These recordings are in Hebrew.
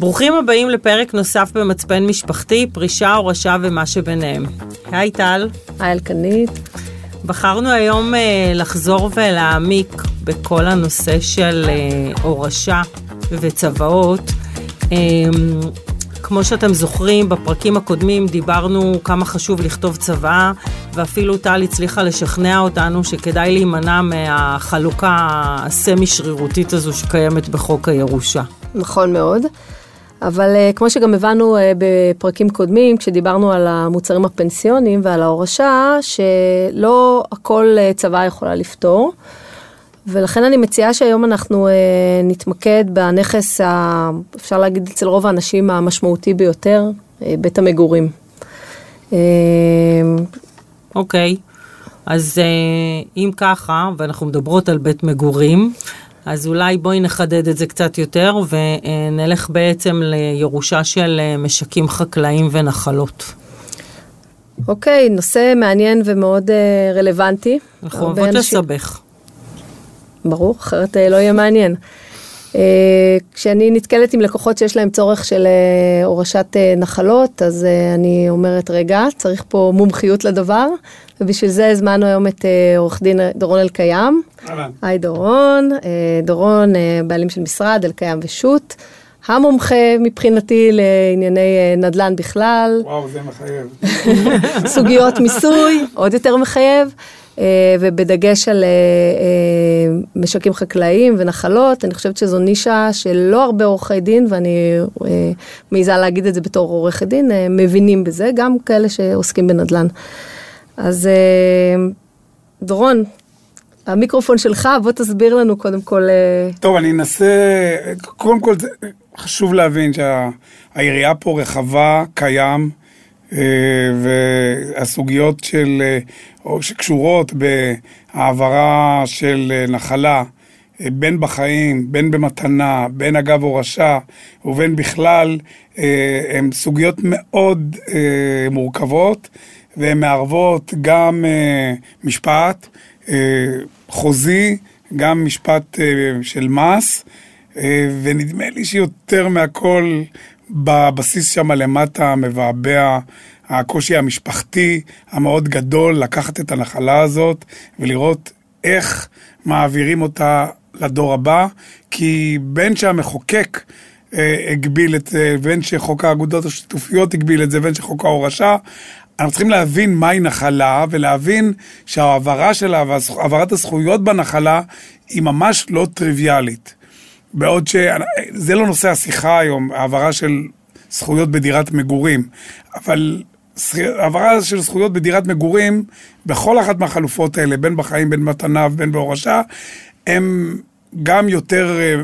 ברוכים הבאים לפרק נוסף במצפן משפחתי, פרישה, הורשה ומה שביניהם. היי טל. היי אלקנית. בחרנו היום אה, לחזור ולהעמיק בכל הנושא של אה, הורשה וצוואות. אה, כמו שאתם זוכרים, בפרקים הקודמים דיברנו כמה חשוב לכתוב צוואה, ואפילו טל הצליחה לשכנע אותנו שכדאי להימנע מהחלוקה הסמי שרירותית הזו שקיימת בחוק הירושה. נכון מאוד. אבל uh, כמו שגם הבנו uh, בפרקים קודמים, כשדיברנו על המוצרים הפנסיונים ועל ההורשה, שלא הכל uh, צבא יכולה לפתור. ולכן אני מציעה שהיום אנחנו uh, נתמקד בנכס, ה, אפשר להגיד אצל רוב האנשים, המשמעותי ביותר, uh, בית המגורים. אוקיי, okay. אז uh, אם ככה, ואנחנו מדברות על בית מגורים, אז אולי בואי נחדד את זה קצת יותר ונלך בעצם לירושה של אה, משקים חקלאיים ונחלות. אוקיי, okay, נושא מעניין ומאוד uh, רלוונטי. אנחנו אוהבות לסבך. ברור, אחרת uh, לא יהיה מעניין. Uh, כשאני נתקלת עם לקוחות שיש להם צורך של uh, הורשת uh, נחלות, אז אני אומרת, רגע, צריך פה מומחיות לדבר, ובשביל זה הזמנו היום את עורך דין דורון אלקיים. היי דורון, דורון, בעלים של משרד אלקיים ושות'. המומחה מבחינתי לענייני נדל"ן בכלל. וואו, זה מחייב. סוגיות מיסוי, עוד יותר מחייב. אה, ובדגש על אה, אה, משקים חקלאיים ונחלות, אני חושבת שזו נישה שלא הרבה עורכי דין, ואני מעיזה להגיד את זה בתור עורכת דין, מבינים בזה, גם כאלה שעוסקים בנדל"ן. אז דורון, המיקרופון שלך, בוא תסביר לנו קודם כל. טוב, אני אנסה, קודם כל חשוב להבין שהעירייה פה רחבה, קיים. והסוגיות של, או שקשורות בהעברה של נחלה, בין בחיים, בין במתנה, בין אגב הורשה ובין בכלל, הן סוגיות מאוד מורכבות והן מערבות גם משפט חוזי, גם משפט של מס, ונדמה לי שיותר מהכל בבסיס שם למטה מבעבע הקושי המשפחתי המאוד גדול לקחת את הנחלה הזאת ולראות איך מעבירים אותה לדור הבא, כי בין שהמחוקק אה, הגביל את זה, בין שחוק האגודות השיתופיות הגביל את זה, בין שחוק ההורשה, אנחנו צריכים להבין מהי נחלה ולהבין שההעברה שלה והעברת הזכויות בנחלה היא ממש לא טריוויאלית. בעוד שזה לא נושא השיחה היום, העברה של זכויות בדירת מגורים, אבל העברה של זכויות בדירת מגורים, בכל אחת מהחלופות האלה, בין בחיים, בין מתנה ובין בהורשה, הן גם יותר אה,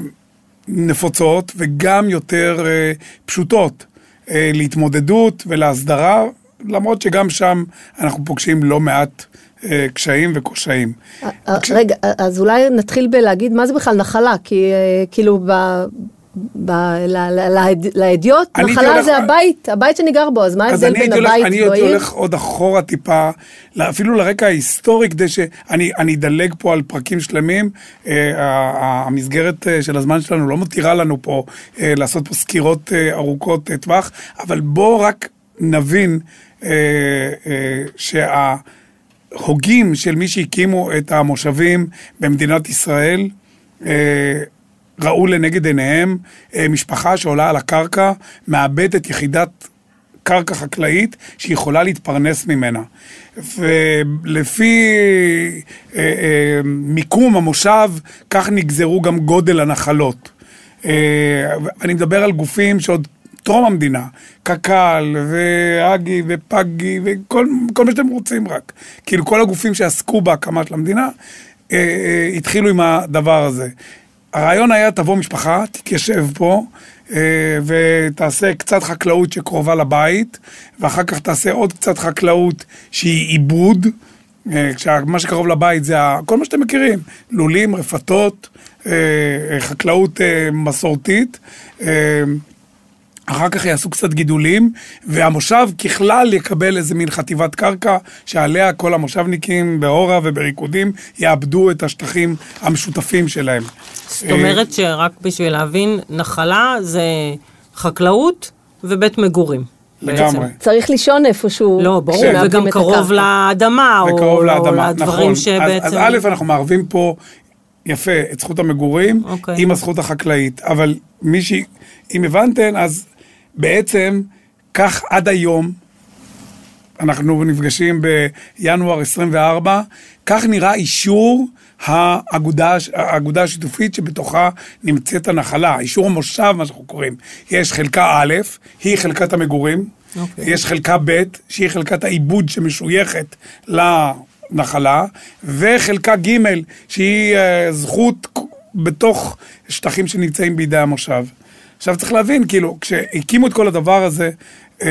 נפוצות וגם יותר אה, פשוטות אה, להתמודדות ולהסדרה, למרות שגם שם אנחנו פוגשים לא מעט אה, קשיים וקושיים. אה, אה, רגע, אז אולי נתחיל בלהגיד מה זה בכלל נחלה, כי כאילו לאדיוט, נחלה זה הבית, הבית שאני גר בו, אז מה ההבדל בין הבית בעיר? אני הייתי הולך עוד אחורה טיפה, אפילו לרקע ההיסטורי, כדי שאני אדלג פה על פרקים שלמים. המסגרת של הזמן שלנו לא מתירה לנו פה לעשות פה סקירות ארוכות טווח, אבל בואו רק נבין שה... הוגים של מי שהקימו את המושבים במדינת ישראל, אה, ראו לנגד עיניהם אה, משפחה שעולה על הקרקע, מאבדת יחידת קרקע חקלאית שיכולה להתפרנס ממנה. ולפי אה, מיקום המושב, כך נגזרו גם גודל הנחלות. אני מדבר על גופים שעוד טרום המדינה, קק"ל והגי ופגי וכל מה שאתם רוצים רק. כאילו כל הגופים שעסקו בהקמה של המדינה אה, אה, התחילו עם הדבר הזה. הרעיון היה תבוא משפחה, תתיישב פה אה, ותעשה קצת חקלאות שקרובה לבית ואחר כך תעשה עוד קצת חקלאות שהיא עיבוד. אה, מה שקרוב לבית זה כל מה שאתם מכירים, לולים, רפתות, אה, חקלאות אה, מסורתית. אחר כך יעשו קצת גידולים, והמושב ככלל יקבל איזה מין חטיבת קרקע, שעליה כל המושבניקים באורה ובריקודים יאבדו את השטחים המשותפים שלהם. זאת אומרת שרק בשביל להבין, נחלה זה חקלאות ובית מגורים. לגמרי. בעצם. צריך לישון איפשהו. לא, ברור, כשמאבדים וגם קרוב. לאדמה, או וקרוב או לאדמה, לדברים נכון. שבעצם... אז, אז א', אנחנו מערבים פה יפה את זכות המגורים אוקיי. עם הזכות החקלאית, אבל מי ש... אם הבנתן, אז בעצם כך עד היום, אנחנו נפגשים בינואר 24, כך נראה אישור האגודה, האגודה השיתופית שבתוכה נמצאת הנחלה, אישור המושב, מה שאנחנו קוראים. יש חלקה א', היא חלקת המגורים, אוקיי. יש חלקה ב', שהיא חלקת העיבוד שמשויכת לנחלה, וחלקה ג', שהיא אה, זכות בתוך שטחים שנמצאים בידי המושב. עכשיו צריך להבין, כאילו, כשהקימו את כל הדבר הזה, אה,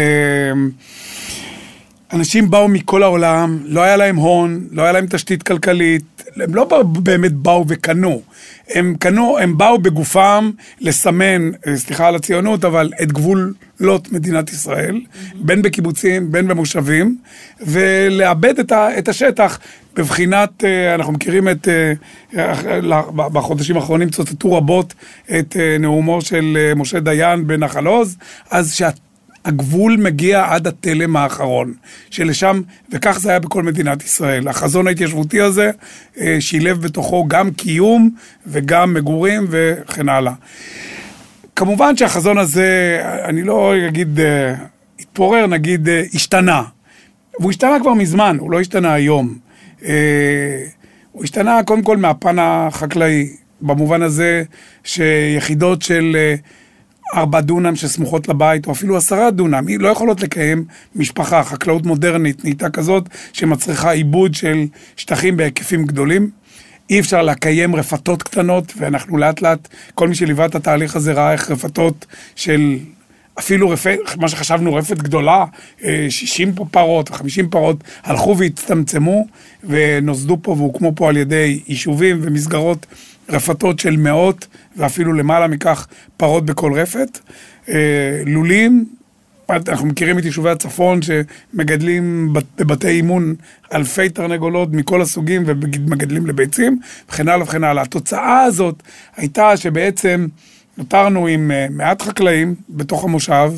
אנשים באו מכל העולם, לא היה להם הון, לא היה להם תשתית כלכלית, הם לא באמת באו וקנו. הם קנו, הם באו בגופם לסמן, אה, סליחה על הציונות, אבל את גבולות מדינת ישראל, בין בקיבוצים, בין במושבים, ולאבד את, ה, את השטח. בבחינת, אה, אנחנו מכירים את, אה, בחודשים האחרונים צוטטו רבות את נאומו של משה דיין בנחל עוז, אז שאת... הגבול מגיע עד התלם האחרון, שלשם, וכך זה היה בכל מדינת ישראל. החזון ההתיישבותי הזה אה, שילב בתוכו גם קיום וגם מגורים וכן הלאה. כמובן שהחזון הזה, אני לא אגיד אה, התפורר, נגיד אה, השתנה. והוא השתנה כבר מזמן, הוא לא השתנה היום. הוא השתנה קודם כל מהפן החקלאי, במובן הזה שיחידות של ארבע דונם שסמוכות לבית, או אפילו עשרה דונם, היא לא יכולות לקיים משפחה. חקלאות מודרנית נהייתה כזאת שמצריכה עיבוד של שטחים בהיקפים גדולים. אי אפשר לקיים רפתות קטנות, ואנחנו לאט לאט, כל מי שליווה את התהליך הזה ראה איך רפתות של אפילו רפת, מה שחשבנו רפת גדולה, אה, 60 פה פרות ו-50 פרות, הלכו והצטמצמו ונוסדו פה והוקמו פה על ידי יישובים ומסגרות רפתות של מאות ואפילו למעלה מכך פרות בכל רפת. אה, לולים, אנחנו מכירים את יישובי הצפון שמגדלים בת- בבתי אימון אלפי תרנגולות מכל הסוגים ומגדלים לביצים וכן הלאה וכן הלאה. התוצאה הזאת הייתה שבעצם נותרנו עם אה, מעט חקלאים בתוך המושב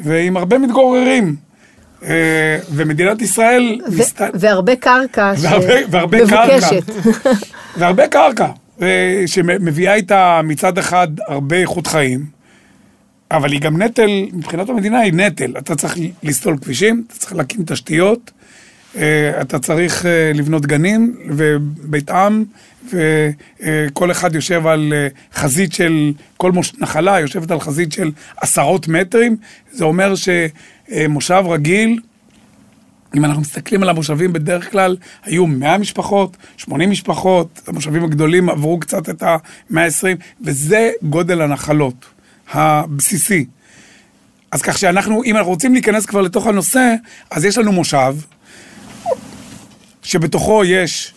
ועם הרבה מתגוררים. אה, ומדינת ישראל... ו- ניסתה- והרבה קרקע והרבה, והרבה שמבוקשת. קרקע. והרבה קרקע, שמביאה איתה מצד אחד הרבה איכות חיים, אבל היא גם נטל, מבחינת המדינה היא נטל. אתה צריך לסלול כבישים, אתה צריך להקים תשתיות, אה, אתה צריך אה, לבנות גנים ובית עם, וכל אחד יושב על אה, חזית של, כל מוש- נחלה יושבת על חזית של עשרות מטרים, זה אומר שמושב רגיל, אם אנחנו מסתכלים על המושבים, בדרך כלל היו 100 משפחות, 80 משפחות, המושבים הגדולים עברו קצת את ה-120, וזה גודל הנחלות הבסיסי. אז כך שאנחנו, אם אנחנו רוצים להיכנס כבר לתוך הנושא, אז יש לנו מושב, שבתוכו יש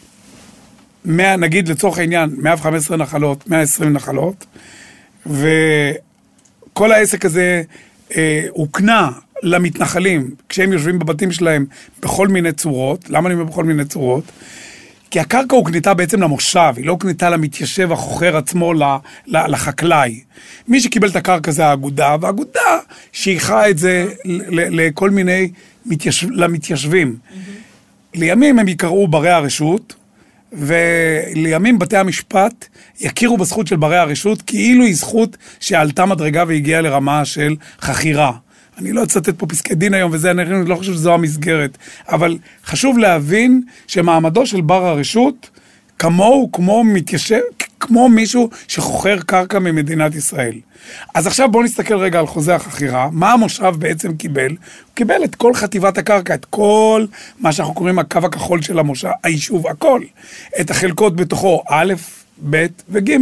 100, נגיד לצורך העניין, 115 נחלות, 120 נחלות, וכל העסק הזה אה, הוקנה למתנחלים כשהם יושבים בבתים שלהם בכל מיני צורות. למה אני אומר בכל מיני צורות? כי הקרקע הוקנתה בעצם למושב, היא לא הוקנתה למתיישב החוכר עצמו, לחקלאי. מי שקיבל את הקרקע זה האגודה, והאגודה שייכה את זה לכל מיני מתיישב, למתיישבים. לימים הם ייקראו ברי הרשות, ולימים בתי המשפט יכירו בזכות של ברי הרשות כאילו היא זכות שעלתה מדרגה והגיעה לרמה של חכירה. אני לא אצטט פה פסקי דין היום וזה, אני לא חושב שזו המסגרת, אבל חשוב להבין שמעמדו של בר הרשות כמוהו כמו מתיישב, כמו מישהו שחוכר קרקע ממדינת ישראל. אז עכשיו בואו נסתכל רגע על חוזה החכירה, מה המושב בעצם קיבל? הוא קיבל את כל חטיבת הקרקע, את כל מה שאנחנו קוראים הקו הכחול של המושב, היישוב, הכל. את החלקות בתוכו, א', ב' וג',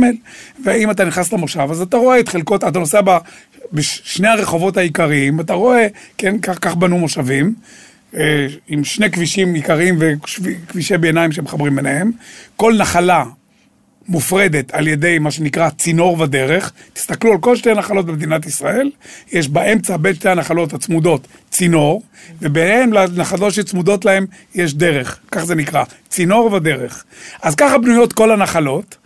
ואם אתה נכנס למושב, אז אתה רואה את חלקות, אתה נוסע ב- בשני הרחובות העיקריים, אתה רואה, כן, כך, כך בנו מושבים. אה, עם שני כבישים עיקריים וכבישי ביניים שמחברים ביניהם. כל נחלה מופרדת על ידי מה שנקרא צינור ודרך. תסתכלו על כל שתי נחלות במדינת ישראל, יש באמצע בין שתי הנחלות הצמודות צינור, וביניהם לנחלות שצמודות להם יש דרך, כך זה נקרא, צינור ודרך. אז ככה בנויות כל הנחלות,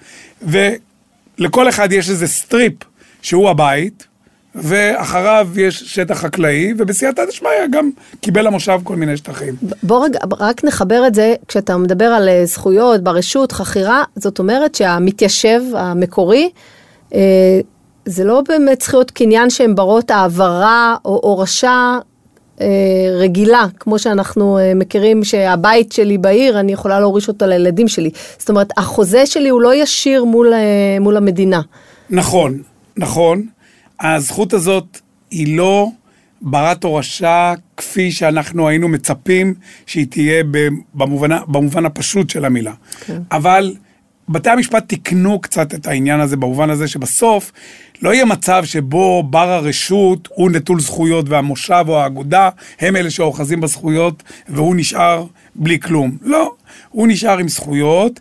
ולכל אחד יש איזה strip שהוא הבית, ואחריו יש שטח חקלאי, ובסייעתא דשמיא גם קיבל המושב כל מיני שטחים. בוא רגע, רק נחבר את זה, כשאתה מדבר על אה, זכויות ברשות, חכירה, זאת אומרת שהמתיישב המקורי, אה, זה לא באמת זכויות קניין שהן ברות העברה או הורשה רגילה, כמו שאנחנו מכירים שהבית שלי בעיר, אני יכולה להוריש אותו לילדים שלי. זאת אומרת, החוזה שלי הוא לא ישיר מול, מול המדינה. נכון, נכון. הזכות הזאת היא לא ברת הורשה כפי שאנחנו היינו מצפים שהיא תהיה במובן, במובן הפשוט של המילה. כן. אבל בתי המשפט תיקנו קצת את העניין הזה במובן הזה שבסוף לא יהיה מצב שבו בר הרשות הוא נטול זכויות והמושב או האגודה הם אלה שאוחזים בזכויות והוא נשאר בלי כלום. לא, הוא נשאר עם זכויות,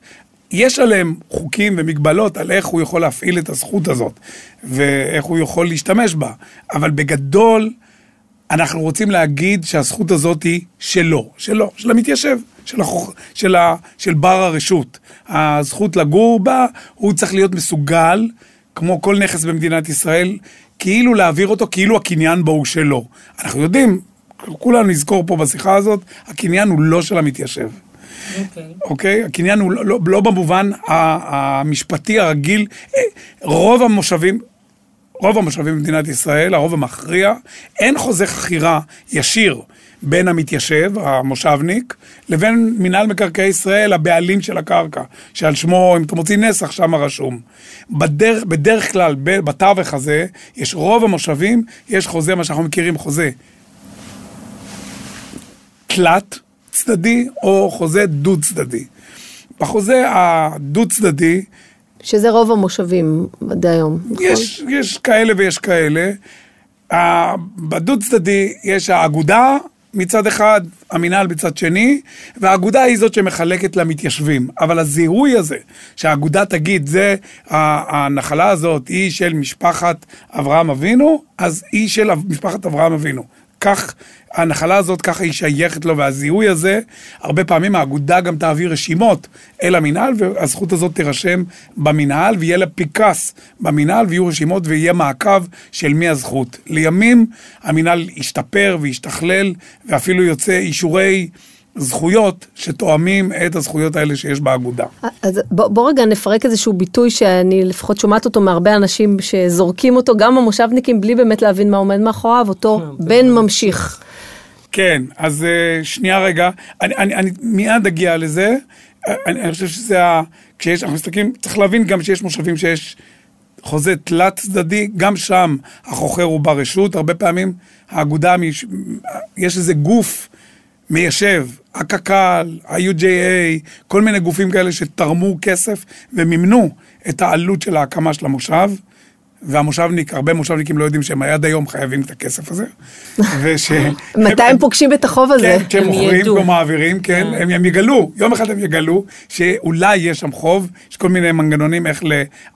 יש עליהם חוקים ומגבלות על איך הוא יכול להפעיל את הזכות הזאת ואיך הוא יכול להשתמש בה, אבל בגדול אנחנו רוצים להגיד שהזכות הזאת היא שלו, שלו, של המתיישב, של, החוכ... של, ה... של בר הרשות. הזכות לגור בה, הוא צריך להיות מסוגל, כמו כל נכס במדינת ישראל, כאילו להעביר אותו, כאילו הקניין בו הוא שלו. אנחנו יודעים, כולנו נזכור פה בשיחה הזאת, הקניין הוא לא של המתיישב. אוקיי? Okay. Okay? הקניין הוא לא, לא, לא במובן המשפטי הרגיל. אה, רוב המושבים, רוב המושבים במדינת ישראל, הרוב המכריע, אין חוזה חכירה ישיר בין המתיישב, המושבניק, לבין מינהל מקרקעי ישראל, הבעלים של הקרקע, שעל שמו, אם אתה מוציא נסח, שם רשום. בדרך, בדרך כלל, בתווך הזה, יש רוב המושבים, יש חוזה, מה שאנחנו מכירים, חוזה תלת, צדדי או חוזה דו צדדי. בחוזה הדו צדדי... שזה רוב המושבים עד היום, נכון? יש, יש כאלה ויש כאלה. בדו צדדי יש האגודה מצד אחד, המינהל מצד שני, והאגודה היא זאת שמחלקת למתיישבים. אבל הזיהוי הזה, שהאגודה תגיד, זה, הנחלה הזאת היא של משפחת אברהם אבינו, אז היא של משפחת אברהם אבינו. כך הנחלה הזאת, ככה היא שייכת לו, והזיהוי הזה, הרבה פעמים האגודה גם תעביר רשימות אל המינהל, והזכות הזאת תירשם במינהל, ויהיה לה פיקס במינהל, ויהיו רשימות ויהיה מעקב של מי הזכות. לימים המינהל ישתפר וישתכלל, ואפילו יוצא אישורי... זכויות שתואמים את הזכויות האלה שיש באגודה. אז בוא, בוא רגע נפרק איזשהו ביטוי שאני לפחות שומעת אותו מהרבה אנשים שזורקים אותו, גם המושבניקים, בלי באמת להבין מה עומד מאחוריו, אותו כן, בן ממשיך. כן, אז אה, שנייה רגע, אני, אני, אני מיד אגיע לזה. אני, אני חושב שזה ה... כשיש, אנחנו מסתכלים, צריך להבין גם שיש מושבים שיש חוזה תלת צדדי, גם שם החוכר הוא ברשות, הרבה פעמים האגודה, יש איזה גוף מיישב, הקק"ל, ה-UJA, כל מיני גופים כאלה שתרמו כסף ומימנו את העלות של ההקמה של המושב. והמושבניק, הרבה מושבניקים לא יודעים שהם עד היום חייבים את הכסף הזה. וש... מתי הם פוגשים את החוב הזה? כן, כשהם מוכרים או מעבירים, כן, אה. הם, הם יגלו, יום אחד הם יגלו שאולי יש שם חוב, יש כל מיני מנגנונים איך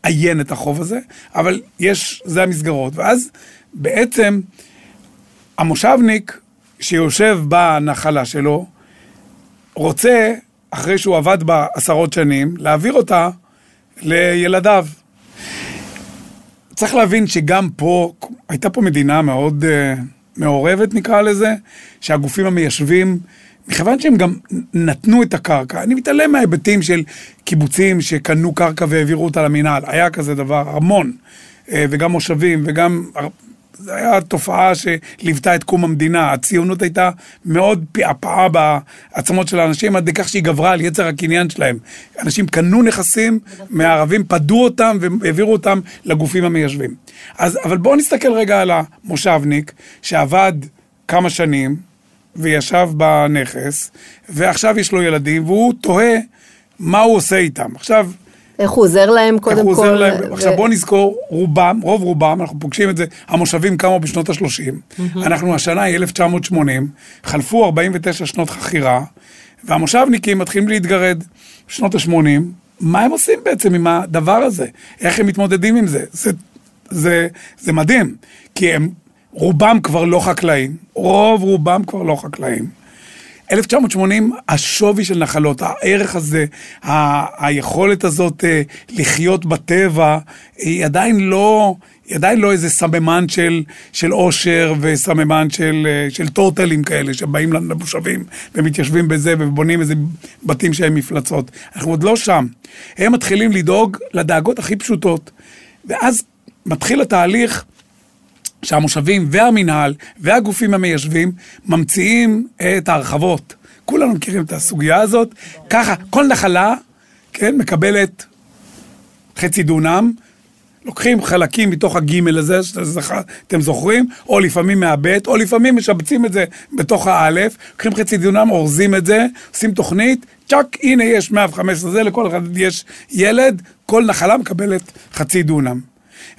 לעיין את החוב הזה, אבל יש, זה המסגרות. ואז בעצם המושבניק שיושב בנחלה שלו, רוצה, אחרי שהוא עבד בה עשרות שנים, להעביר אותה לילדיו. צריך להבין שגם פה, הייתה פה מדינה מאוד uh, מעורבת נקרא לזה, שהגופים המיישבים, מכיוון שהם גם נתנו את הקרקע, אני מתעלם מההיבטים של קיבוצים שקנו קרקע והעבירו אותה למינהל, היה כזה דבר, המון, uh, וגם מושבים, וגם זו הייתה תופעה שליוותה את קום המדינה. הציונות הייתה מאוד פעפעה בעצמות של האנשים, עד כך שהיא גברה על יצר הקניין שלהם. אנשים קנו נכסים מהערבים, פדו אותם והעבירו אותם לגופים המיישבים. אז, אבל בואו נסתכל רגע על המושבניק, שעבד כמה שנים, וישב בנכס, ועכשיו יש לו ילדים, והוא תוהה מה הוא עושה איתם. עכשיו, איך הוא עוזר להם קודם כל? איך הוא עוזר להם? ו... עכשיו בוא נזכור, רובם, רוב רובם, אנחנו פוגשים את זה, המושבים קמו בשנות ה-30, mm-hmm. אנחנו השנה היא 1980, חלפו 49 שנות חכירה, והמושבניקים מתחילים להתגרד בשנות ה-80, מה הם עושים בעצם עם הדבר הזה? איך הם מתמודדים עם זה? זה, זה, זה מדהים, כי הם, רובם כבר לא חקלאים, רוב רובם כבר לא חקלאים. 1980, השווי של נחלות, הערך הזה, ה- היכולת הזאת אה, לחיות בטבע, היא עדיין לא... היא עדיין לא איזה סממן של, של עושר וסממן של, אה, של טורטלים כאלה שבאים למושבים ומתיישבים בזה ובונים איזה בתים שהם מפלצות. אנחנו עוד לא שם. הם מתחילים לדאוג לדאגות הכי פשוטות. ואז מתחיל התהליך שהמושבים והמינהל והגופים המיישבים ממציאים את ההרחבות. כולנו מכירים את הסוגיה הזאת. ככה, כל נחלה, כן, מקבלת חצי דונם, לוקחים חלקים מתוך הגימל הזה, שאתם זוכרים, או לפעמים מהבית, או לפעמים משבצים את זה בתוך האלף, לוקחים חצי דונם, אורזים את זה, עושים תוכנית, צ'אק, הנה יש 115 זה, לכל אחד יש ילד, כל נחלה מקבלת חצי דונם.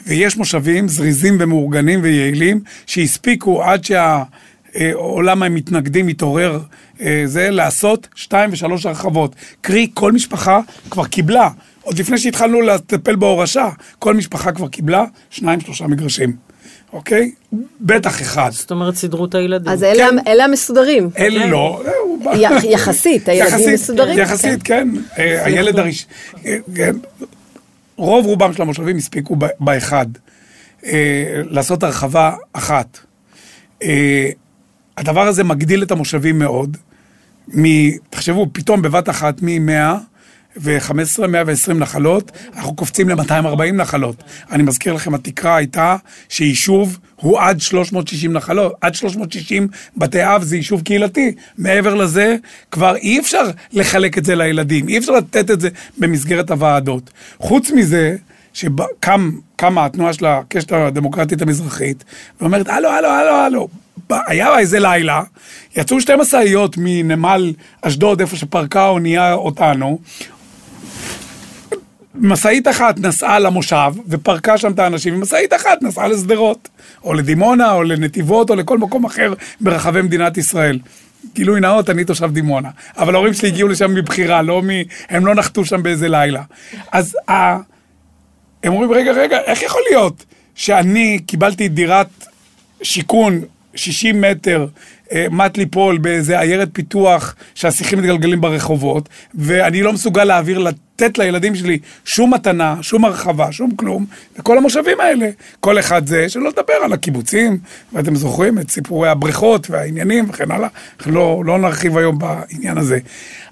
ויש מושבים זריזים ומאורגנים ויעילים, שהספיקו עד שהעולם המתנגדים מתעורר אה, זה, לעשות שתיים ושלוש הרחבות. קרי, כל משפחה כבר קיבלה עוד לפני שהתחלנו לטפל בהורשה, כל משפחה כבר קיבלה שניים, שלושה מגרשים. אוקיי? בטח אחד. זאת אומרת, סידרו את הילדים. אז אלה, כן. אלה המסודרים. אלה כן. לא. יחסית, הילדים מסודרים. יחסית, כן. כן. אה, הילד הראשון. אה. רוב רובם של המושבים הספיקו באחד. אה, לעשות הרחבה אחת. הדבר הזה מגדיל את המושבים מאוד. תחשבו, פתאום בבת אחת מ-100 ו-15, 120 נחלות, אנחנו קופצים ל-240 נחלות. אני מזכיר לכם, התקרה הייתה שיישוב הוא עד 360 נחלות, עד 360 בתי אב זה יישוב קהילתי. מעבר לזה, כבר אי אפשר לחלק את זה לילדים, אי אפשר לתת את זה במסגרת הוועדות. חוץ מזה, שקמה התנועה של הקשת הדמוקרטית המזרחית, ואומרת, הלו, הלו, הלו, הלו, היה איזה לילה, יצאו שתי משאיות מנמל אשדוד, איפה שפרקה האונייה אותנו, משאית אחת נסעה למושב ופרקה שם את האנשים, ומשאית אחת נסעה לשדרות, או לדימונה, או לנתיבות, או לכל מקום אחר ברחבי מדינת ישראל. גילוי נאות, אני תושב דימונה. אבל ההורים שלי הגיעו לשם מבחירה, לא מ... הם לא נחתו שם באיזה לילה. אז ה... הם אומרים, רגע, רגע, איך יכול להיות שאני קיבלתי דירת שיכון 60 מטר, אה, מט ליפול באיזה עיירת פיתוח שהשיחים מתגלגלים ברחובות, ואני לא מסוגל להעביר, לתת לילדים שלי שום מתנה, שום הרחבה, שום כלום, וכל המושבים האלה, כל אחד זה, שלא לדבר על הקיבוצים, ואתם זוכרים את סיפורי הבריכות והעניינים וכן הלאה, לא, לא נרחיב היום בעניין הזה.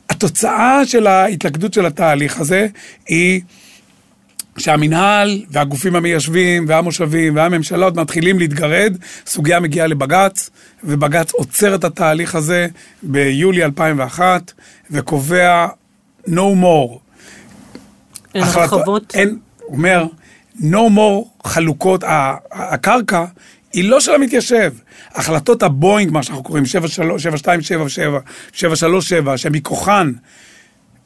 התוצאה של ההתלכדות של התהליך הזה היא... שהמינהל והגופים המיישבים והמושבים והממשלות מתחילים להתגרד, סוגיה מגיעה לבג"ץ, ובג"ץ עוצר את התהליך הזה ביולי 2001, וקובע no more. אין הרחבות? אין, הוא אומר, no more חלוקות, הקרקע היא לא של המתיישב. החלטות הבואינג, מה שאנחנו קוראים, 7277, 737, שמכוחן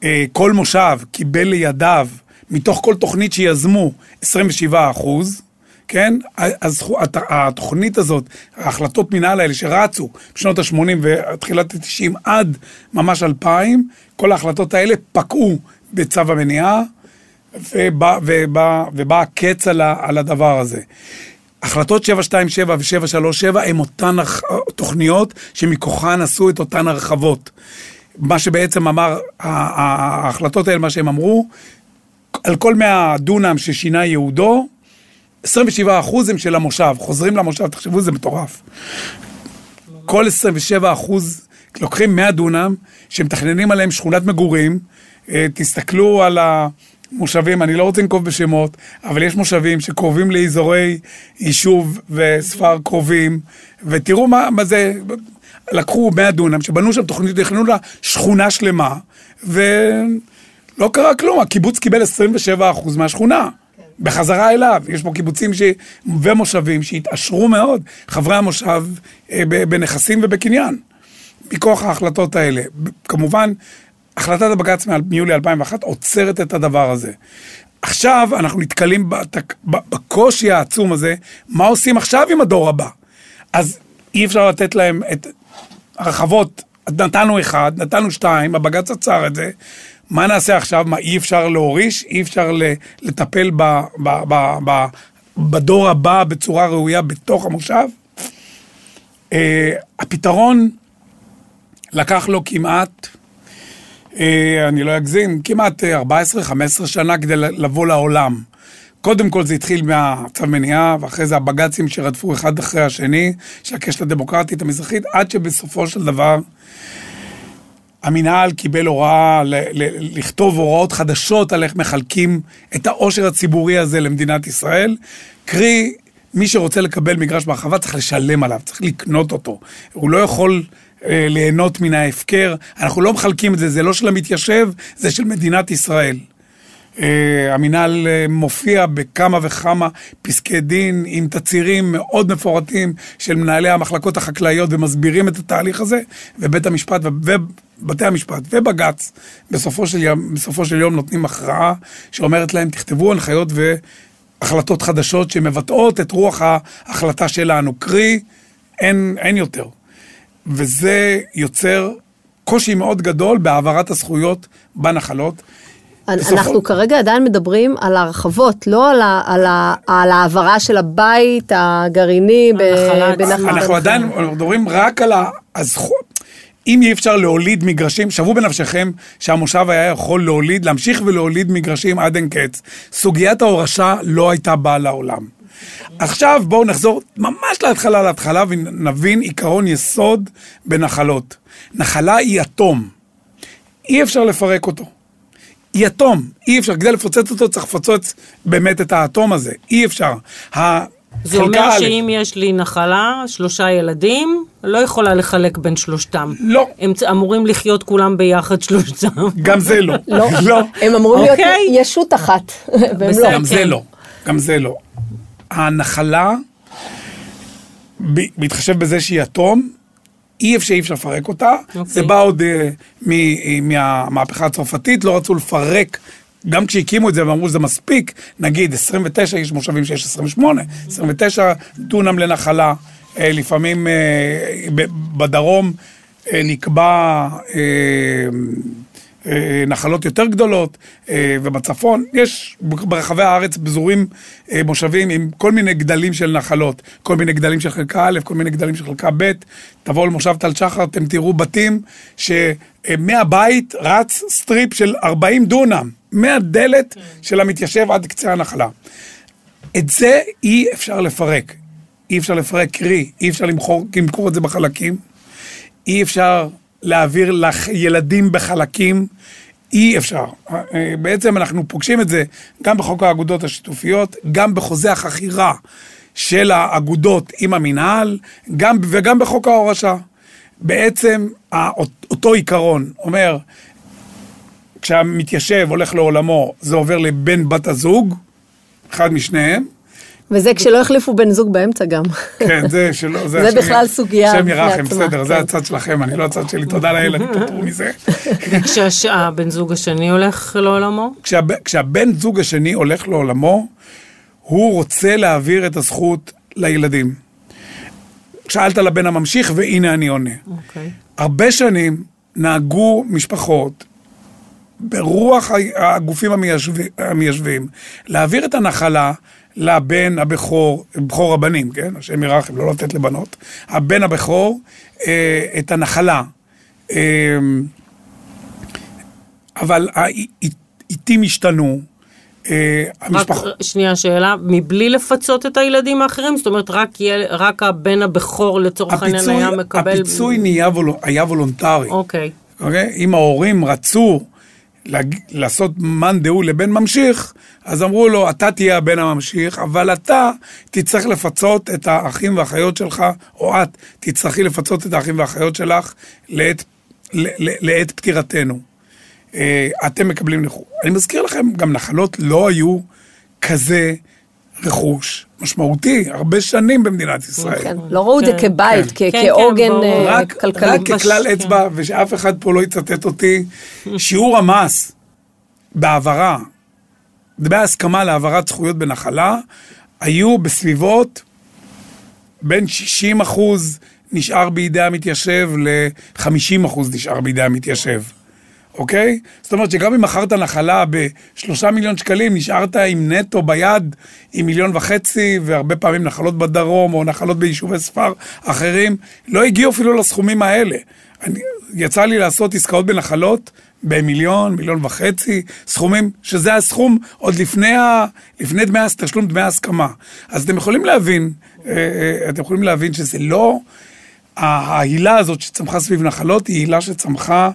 אה, כל מושב קיבל לידיו מתוך כל תוכנית שיזמו 27 אחוז, כן? אז התוכנית הזאת, ההחלטות מנהל האלה שרצו בשנות ה-80 ותחילת ה-90 עד ממש 2000, כל ההחלטות האלה פקעו בצו המניעה, ובא, ובא, ובא הקץ על, על הדבר הזה. החלטות 727 ו-737 הן אותן תוכניות שמכוחן עשו את אותן הרחבות. מה שבעצם אמר, ההחלטות האלה, מה שהם אמרו, על כל 100 דונם ששינה יהודו, 27 אחוז הם של המושב, חוזרים למושב, תחשבו, זה מטורף. כל 27 אחוז, לוקחים 100 דונם, שמתכננים עליהם שכונת מגורים, אה, תסתכלו על המושבים, אני לא רוצה לנקוב בשמות, אבל יש מושבים שקרובים לאזורי יישוב וספר קרובים, ותראו מה, מה זה, לקחו 100 דונם, שבנו שם תוכנית, תכננו לה שכונה שלמה, ו... לא קרה כלום, הקיבוץ קיבל 27% מהשכונה. כן. בחזרה אליו, יש פה קיבוצים ש... ומושבים שהתעשרו מאוד, חברי המושב אה, בנכסים ובקניין, מכוח ההחלטות האלה. כמובן, החלטת הבג"ץ מיולי 2001 עוצרת את הדבר הזה. עכשיו אנחנו נתקלים בתק... בקושי העצום הזה, מה עושים עכשיו עם הדור הבא? אז אי אפשר לתת להם את הרחבות, נתנו אחד, נתנו שתיים, הבג"ץ עצר את זה, מה נעשה עכשיו? מה, אי אפשר להוריש? אי אפשר לטפל ב, ב, ב, ב, בדור הבא בצורה ראויה בתוך המושב? Uh, הפתרון לקח לו כמעט, אה, אני לא אגזים, כמעט 14-15 שנה כדי לבוא לעולם. קודם כל זה התחיל מהצו מניעה, ואחרי זה הבג"צים שרדפו אחד אחרי השני, של הקשת הדמוקרטית המזרחית, עד שבסופו של דבר המינהל קיבל הוראה ל- ל- לכתוב הוראות חדשות על איך מחלקים את העושר הציבורי הזה למדינת ישראל. קרי, מי שרוצה לקבל מגרש בהרחבה צריך לשלם עליו, צריך לקנות אותו. הוא לא יכול אה, ליהנות מן ההפקר. אנחנו לא מחלקים את זה, זה לא של המתיישב, זה של מדינת ישראל. אה, המינהל אה, מופיע בכמה וכמה פסקי דין עם תצהירים מאוד מפורטים של מנהלי המחלקות החקלאיות ומסבירים את התהליך הזה, ובית המשפט ובתי המשפט ובג"ץ בסופו של, יום, בסופו של יום נותנים הכרעה שאומרת להם תכתבו הנחיות והחלטות חדשות שמבטאות את רוח ההחלטה שלנו, קרי אין, אין יותר. וזה יוצר קושי מאוד גדול בהעברת הזכויות בנחלות. אנחנו כרגע עדיין מדברים על הרחבות, לא על, ה, על, ה, על העברה של הבית הגרעיני בנחלת. אנחנו עדיין מדברים רק על הזכות. אם אי אפשר להוליד מגרשים, שוו בנפשכם שהמושב היה יכול להוליד, להמשיך ולהוליד מגרשים עד אין קץ. סוגיית ההורשה לא הייתה באה לעולם. עכשיו בואו נחזור ממש להתחלה להתחלה ונבין עיקרון יסוד בנחלות. נחלה היא אטום. אי אפשר לפרק אותו. יתום, אי אפשר, כדי לפוצץ אותו צריך לפוצץ באמת את האטום הזה, אי אפשר. זה אומר שאם יש לי נחלה, שלושה ילדים, לא יכולה לחלק בין שלושתם. לא. הם אמורים לחיות כולם ביחד שלושתם. גם זה לא. לא. לא. הם אמורים להיות אוקיי. ישות אחת, והם לא. גם זה לא. גם זה לא. הנחלה, בהתחשב בזה שהיא יתום, אי אפשר, אי אפשר לפרק אותה. Okay. אוקיי. זה בא עוד uh, מ, מהמהפכה הצרפתית, לא רצו לפרק. גם כשהקימו את זה ואמרו שזה מספיק, נגיד 29, יש מושבים שיש 28, 29 דונם לנחלה, אה, לפעמים אה, בדרום נקבע אה, נחלות יותר גדולות, אה, ובצפון יש ברחבי הארץ פזורים אה, מושבים עם כל מיני גדלים של נחלות, כל מיני גדלים של חלקה א', כל מיני גדלים של חלקה ב', תבואו למושב טל שחר, אתם תראו בתים שמהבית רץ strip של 40 דונם, מהדלת כן. של המתיישב עד קצה הנחלה. את זה אי אפשר לפרק. אי אפשר לפרק, קרי, אי אפשר למכור, למכור את זה בחלקים, אי אפשר להעביר לך ילדים בחלקים, אי אפשר. בעצם אנחנו פוגשים את זה גם בחוק האגודות השיתופיות, גם בחוזה החכירה של האגודות עם המינהל, גם, וגם בחוק ההורשה. בעצם אותו עיקרון אומר, כשהמתיישב הולך לעולמו, זה עובר לבן בת הזוג, אחד משניהם, וזה כשלא החליפו בן זוג באמצע גם. כן, זה שלא, זה, זה בכלל סוגיה. השם ירחם, בסדר, זה כן. הצד שלכם, אני לא הצד שלי, תודה לאל, אני פטור מזה. וכשהבן זוג השני הולך לעולמו? כשהבן זוג השני הולך לעולמו, הוא רוצה להעביר את הזכות לילדים. שאלת לבן הממשיך, והנה אני עונה. אוקיי. הרבה שנים נהגו משפחות ברוח הגופים המיישבים, להעביר את הנחלה לבן הבכור, בכור הבנים, כן? השם ירחם, לא לתת לבנות. הבן הבכור, אה, את הנחלה. אה, אבל העיתים השתנו. אה, המשפח... רק שנייה שאלה, מבלי לפצות את הילדים האחרים? זאת אומרת, רק, יל... רק הבן הבכור לצורך העניין היה מקבל... הפיצוי נהיה וול... היה וולונטרי. אוקיי. אוקיי? אם ההורים רצו לעשות מאן דהוא לבן ממשיך, אז אמרו לו, אתה תהיה הבן הממשיך, אבל אתה תצטרך לפצות את האחים והאחיות שלך, או את תצטרכי לפצות את האחים והאחיות שלך לעת, לעת פטירתנו. אה, אתם מקבלים נכות. אני מזכיר לכם, גם נחלות לא היו כזה רכוש משמעותי, הרבה שנים במדינת ישראל. כן, לא ראו את זה כן. כבית, כן. כעוגן אה, כלכלי. רק ככלל אצבע, ושאף אחד פה לא יצטט אותי, שיעור המס בהעברה, בהסכמה להעברת זכויות בנחלה, היו בסביבות בין 60 אחוז נשאר בידי המתיישב ל-50 אחוז נשאר בידי המתיישב. אוקיי? זאת אומרת שגם אם מכרת נחלה בשלושה מיליון שקלים, נשארת עם נטו ביד עם מיליון וחצי, והרבה פעמים נחלות בדרום או נחלות ביישובי ספר אחרים, לא הגיעו אפילו לסכומים האלה. אני, יצא לי לעשות עסקאות בנחלות במיליון, מיליון וחצי, סכומים, שזה הסכום עוד לפני, ה, לפני דמי, תשלום דמי ההסכמה. אז אתם יכולים להבין, אה, אה, אתם יכולים להבין שזה לא, ההילה הזאת שצמחה סביב נחלות היא הילה שצמחה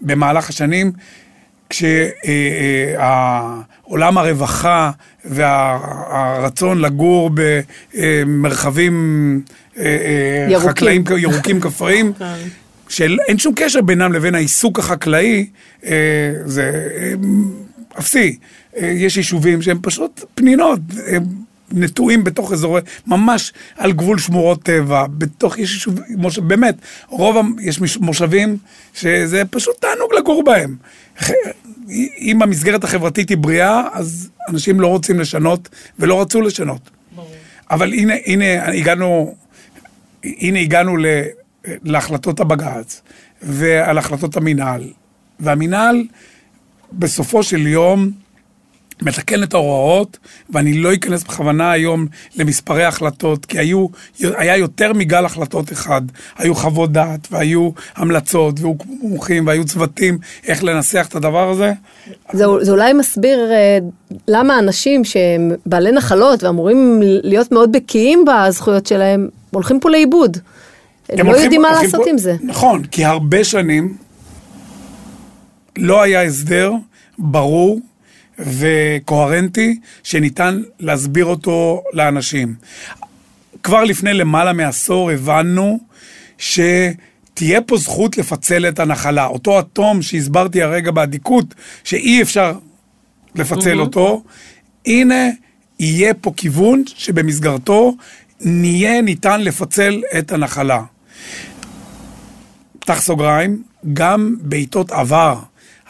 במהלך השנים, כשעולם הרווחה והרצון לגור במרחבים ירוקים. חקלאים ירוקים כפריים, כן. שאין שום קשר בינם לבין העיסוק החקלאי, אה, זה אה, אפסי. אה, יש יישובים שהם פשוט פנינות, הם נטועים בתוך אזורי, ממש על גבול שמורות טבע, בתוך, יש יישובים, באמת, רוב, יש מושבים שזה פשוט תענוג לגור בהם. אם המסגרת החברתית היא בריאה, אז אנשים לא רוצים לשנות ולא רצו לשנות. ברור. אבל הנה, הנה הגענו, הנה הגענו ל... להחלטות הבג"ץ ועל החלטות המינהל. והמינהל בסופו של יום מתקן את ההוראות, ואני לא אכנס בכוונה היום למספרי החלטות, כי היו, היה יותר מגל החלטות אחד. היו חוות דעת, והיו המלצות, והוקמו מומחים, והיו צוותים איך לנסח את הדבר הזה. זה, זה אולי מסביר אה, למה אנשים שהם בעלי נחלות ואמורים להיות מאוד בקיאים בזכויות שלהם, הולכים פה לאיבוד. הם לא הולכים, יודעים מה לעשות פה, עם זה. נכון, כי הרבה שנים לא היה הסדר ברור וקוהרנטי שניתן להסביר אותו לאנשים. כבר לפני למעלה מעשור הבנו שתהיה פה זכות לפצל את הנחלה. אותו אטום שהסברתי הרגע באדיקות, שאי אפשר לפצל mm-hmm. אותו, הנה יהיה פה כיוון שבמסגרתו נהיה ניתן לפצל את הנחלה. פתח סוגריים, גם בעיתות עבר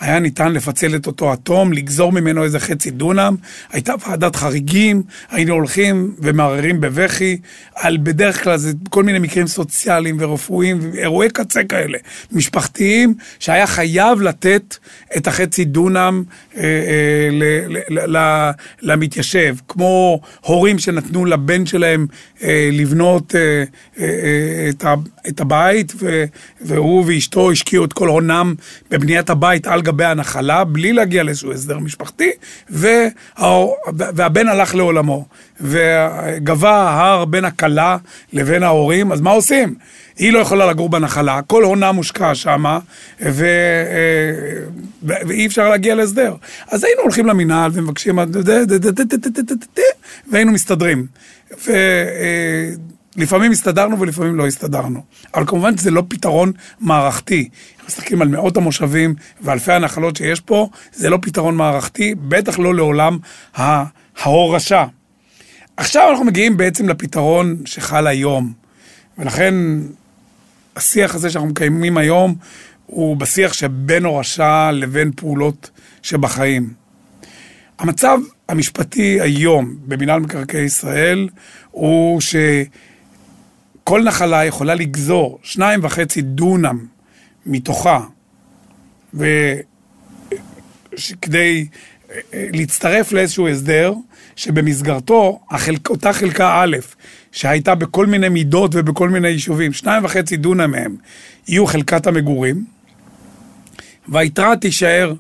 היה ניתן לפצל את אותו אטום, לגזור ממנו איזה חצי דונם, הייתה ועדת חריגים, היינו הולכים ומערערים בבכי, על בדרך כלל זה כל מיני מקרים סוציאליים ורפואיים, אירועי קצה כאלה, משפחתיים, שהיה חייב לתת את החצי דונם אה, אה, ל, ל, ל, למתיישב, כמו הורים שנתנו לבן שלהם אה, לבנות אה, אה, אה את, ה, את הבית, ו, והוא ואשתו השקיעו את כל הונם בבניית הבית על גבי הנחלה, בלי להגיע לאיזשהו הסדר משפחתי, וה, והבן הלך לעולמו. וגבה ההר בין הכלה לבין ההורים, אז מה עושים? היא לא יכולה לגור בנחלה, כל הונה מושקע שמה, ו... ואי אפשר להגיע להסדר. אז היינו הולכים למינהל ומבקשים, והיינו מסתדרים. לפעמים הסתדרנו ולפעמים לא הסתדרנו. אבל כמובן שזה לא פתרון מערכתי. מסתכלים על מאות המושבים ואלפי הנחלות שיש פה, זה לא פתרון מערכתי, בטח לא לעולם ההורשה. עכשיו אנחנו מגיעים בעצם לפתרון שחל היום, ולכן השיח הזה שאנחנו מקיימים היום הוא בשיח שבין הורשה לבין פעולות שבחיים. המצב המשפטי היום במינהל מקרקעי ישראל הוא שכל נחלה יכולה לגזור שניים וחצי דונם מתוכה, וכדי אה, להצטרף לאיזשהו הסדר, שבמסגרתו החלק, אותה חלקה א', שהייתה בכל מיני מידות ובכל מיני יישובים, שניים וחצי דונם מהם יהיו חלקת המגורים, והיתרה תישאר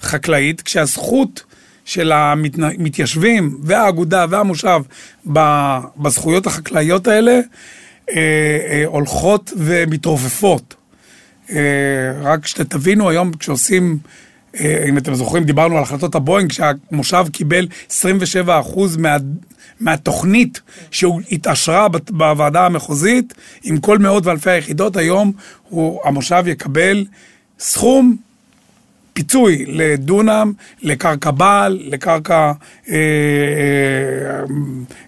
חקלאית, כשהזכות של המתיישבים והאגודה והמושב בזכויות החקלאיות האלה אה, אה, הולכות ומתרופפות. אה, רק שתבינו היום כשעושים, אה, אם אתם זוכרים, דיברנו על החלטות הבואינג, שהמושב קיבל 27% מה, מהתוכנית שהתעשרה בוועדה המחוזית, עם כל מאות ואלפי היחידות, היום הוא, המושב יקבל סכום פיצוי לדונם, לקרקע בעל, לקרקע, אה,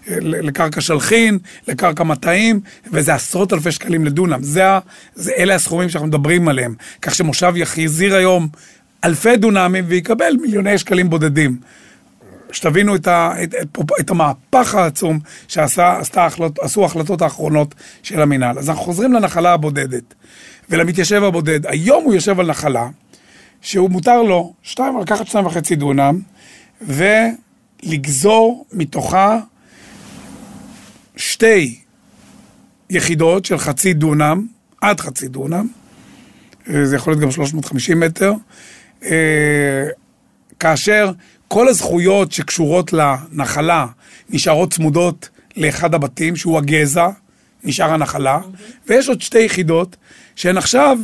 אה, לקרקע שלחין, לקרקע מטעים, וזה עשרות אלפי שקלים לדונם. זה, זה, אלה הסכומים שאנחנו מדברים עליהם. כך שמושב יחזיר היום אלפי דונמים ויקבל מיליוני שקלים בודדים. שתבינו את, ה, את, את, את המהפך העצום שעשו ההחלטות האחרונות של המינהל. אז אנחנו חוזרים לנחלה הבודדת ולמתיישב הבודד. היום הוא יושב על נחלה. שהוא מותר לו שתיים, לקחת שתיים וחצי דונם ולגזור מתוכה שתי יחידות של חצי דונם, עד חצי דונם, זה יכול להיות גם 350 מטר, אה, כאשר כל הזכויות שקשורות לנחלה נשארות צמודות לאחד הבתים, שהוא הגזע, נשאר הנחלה, ויש עוד שתי יחידות שהן עכשיו,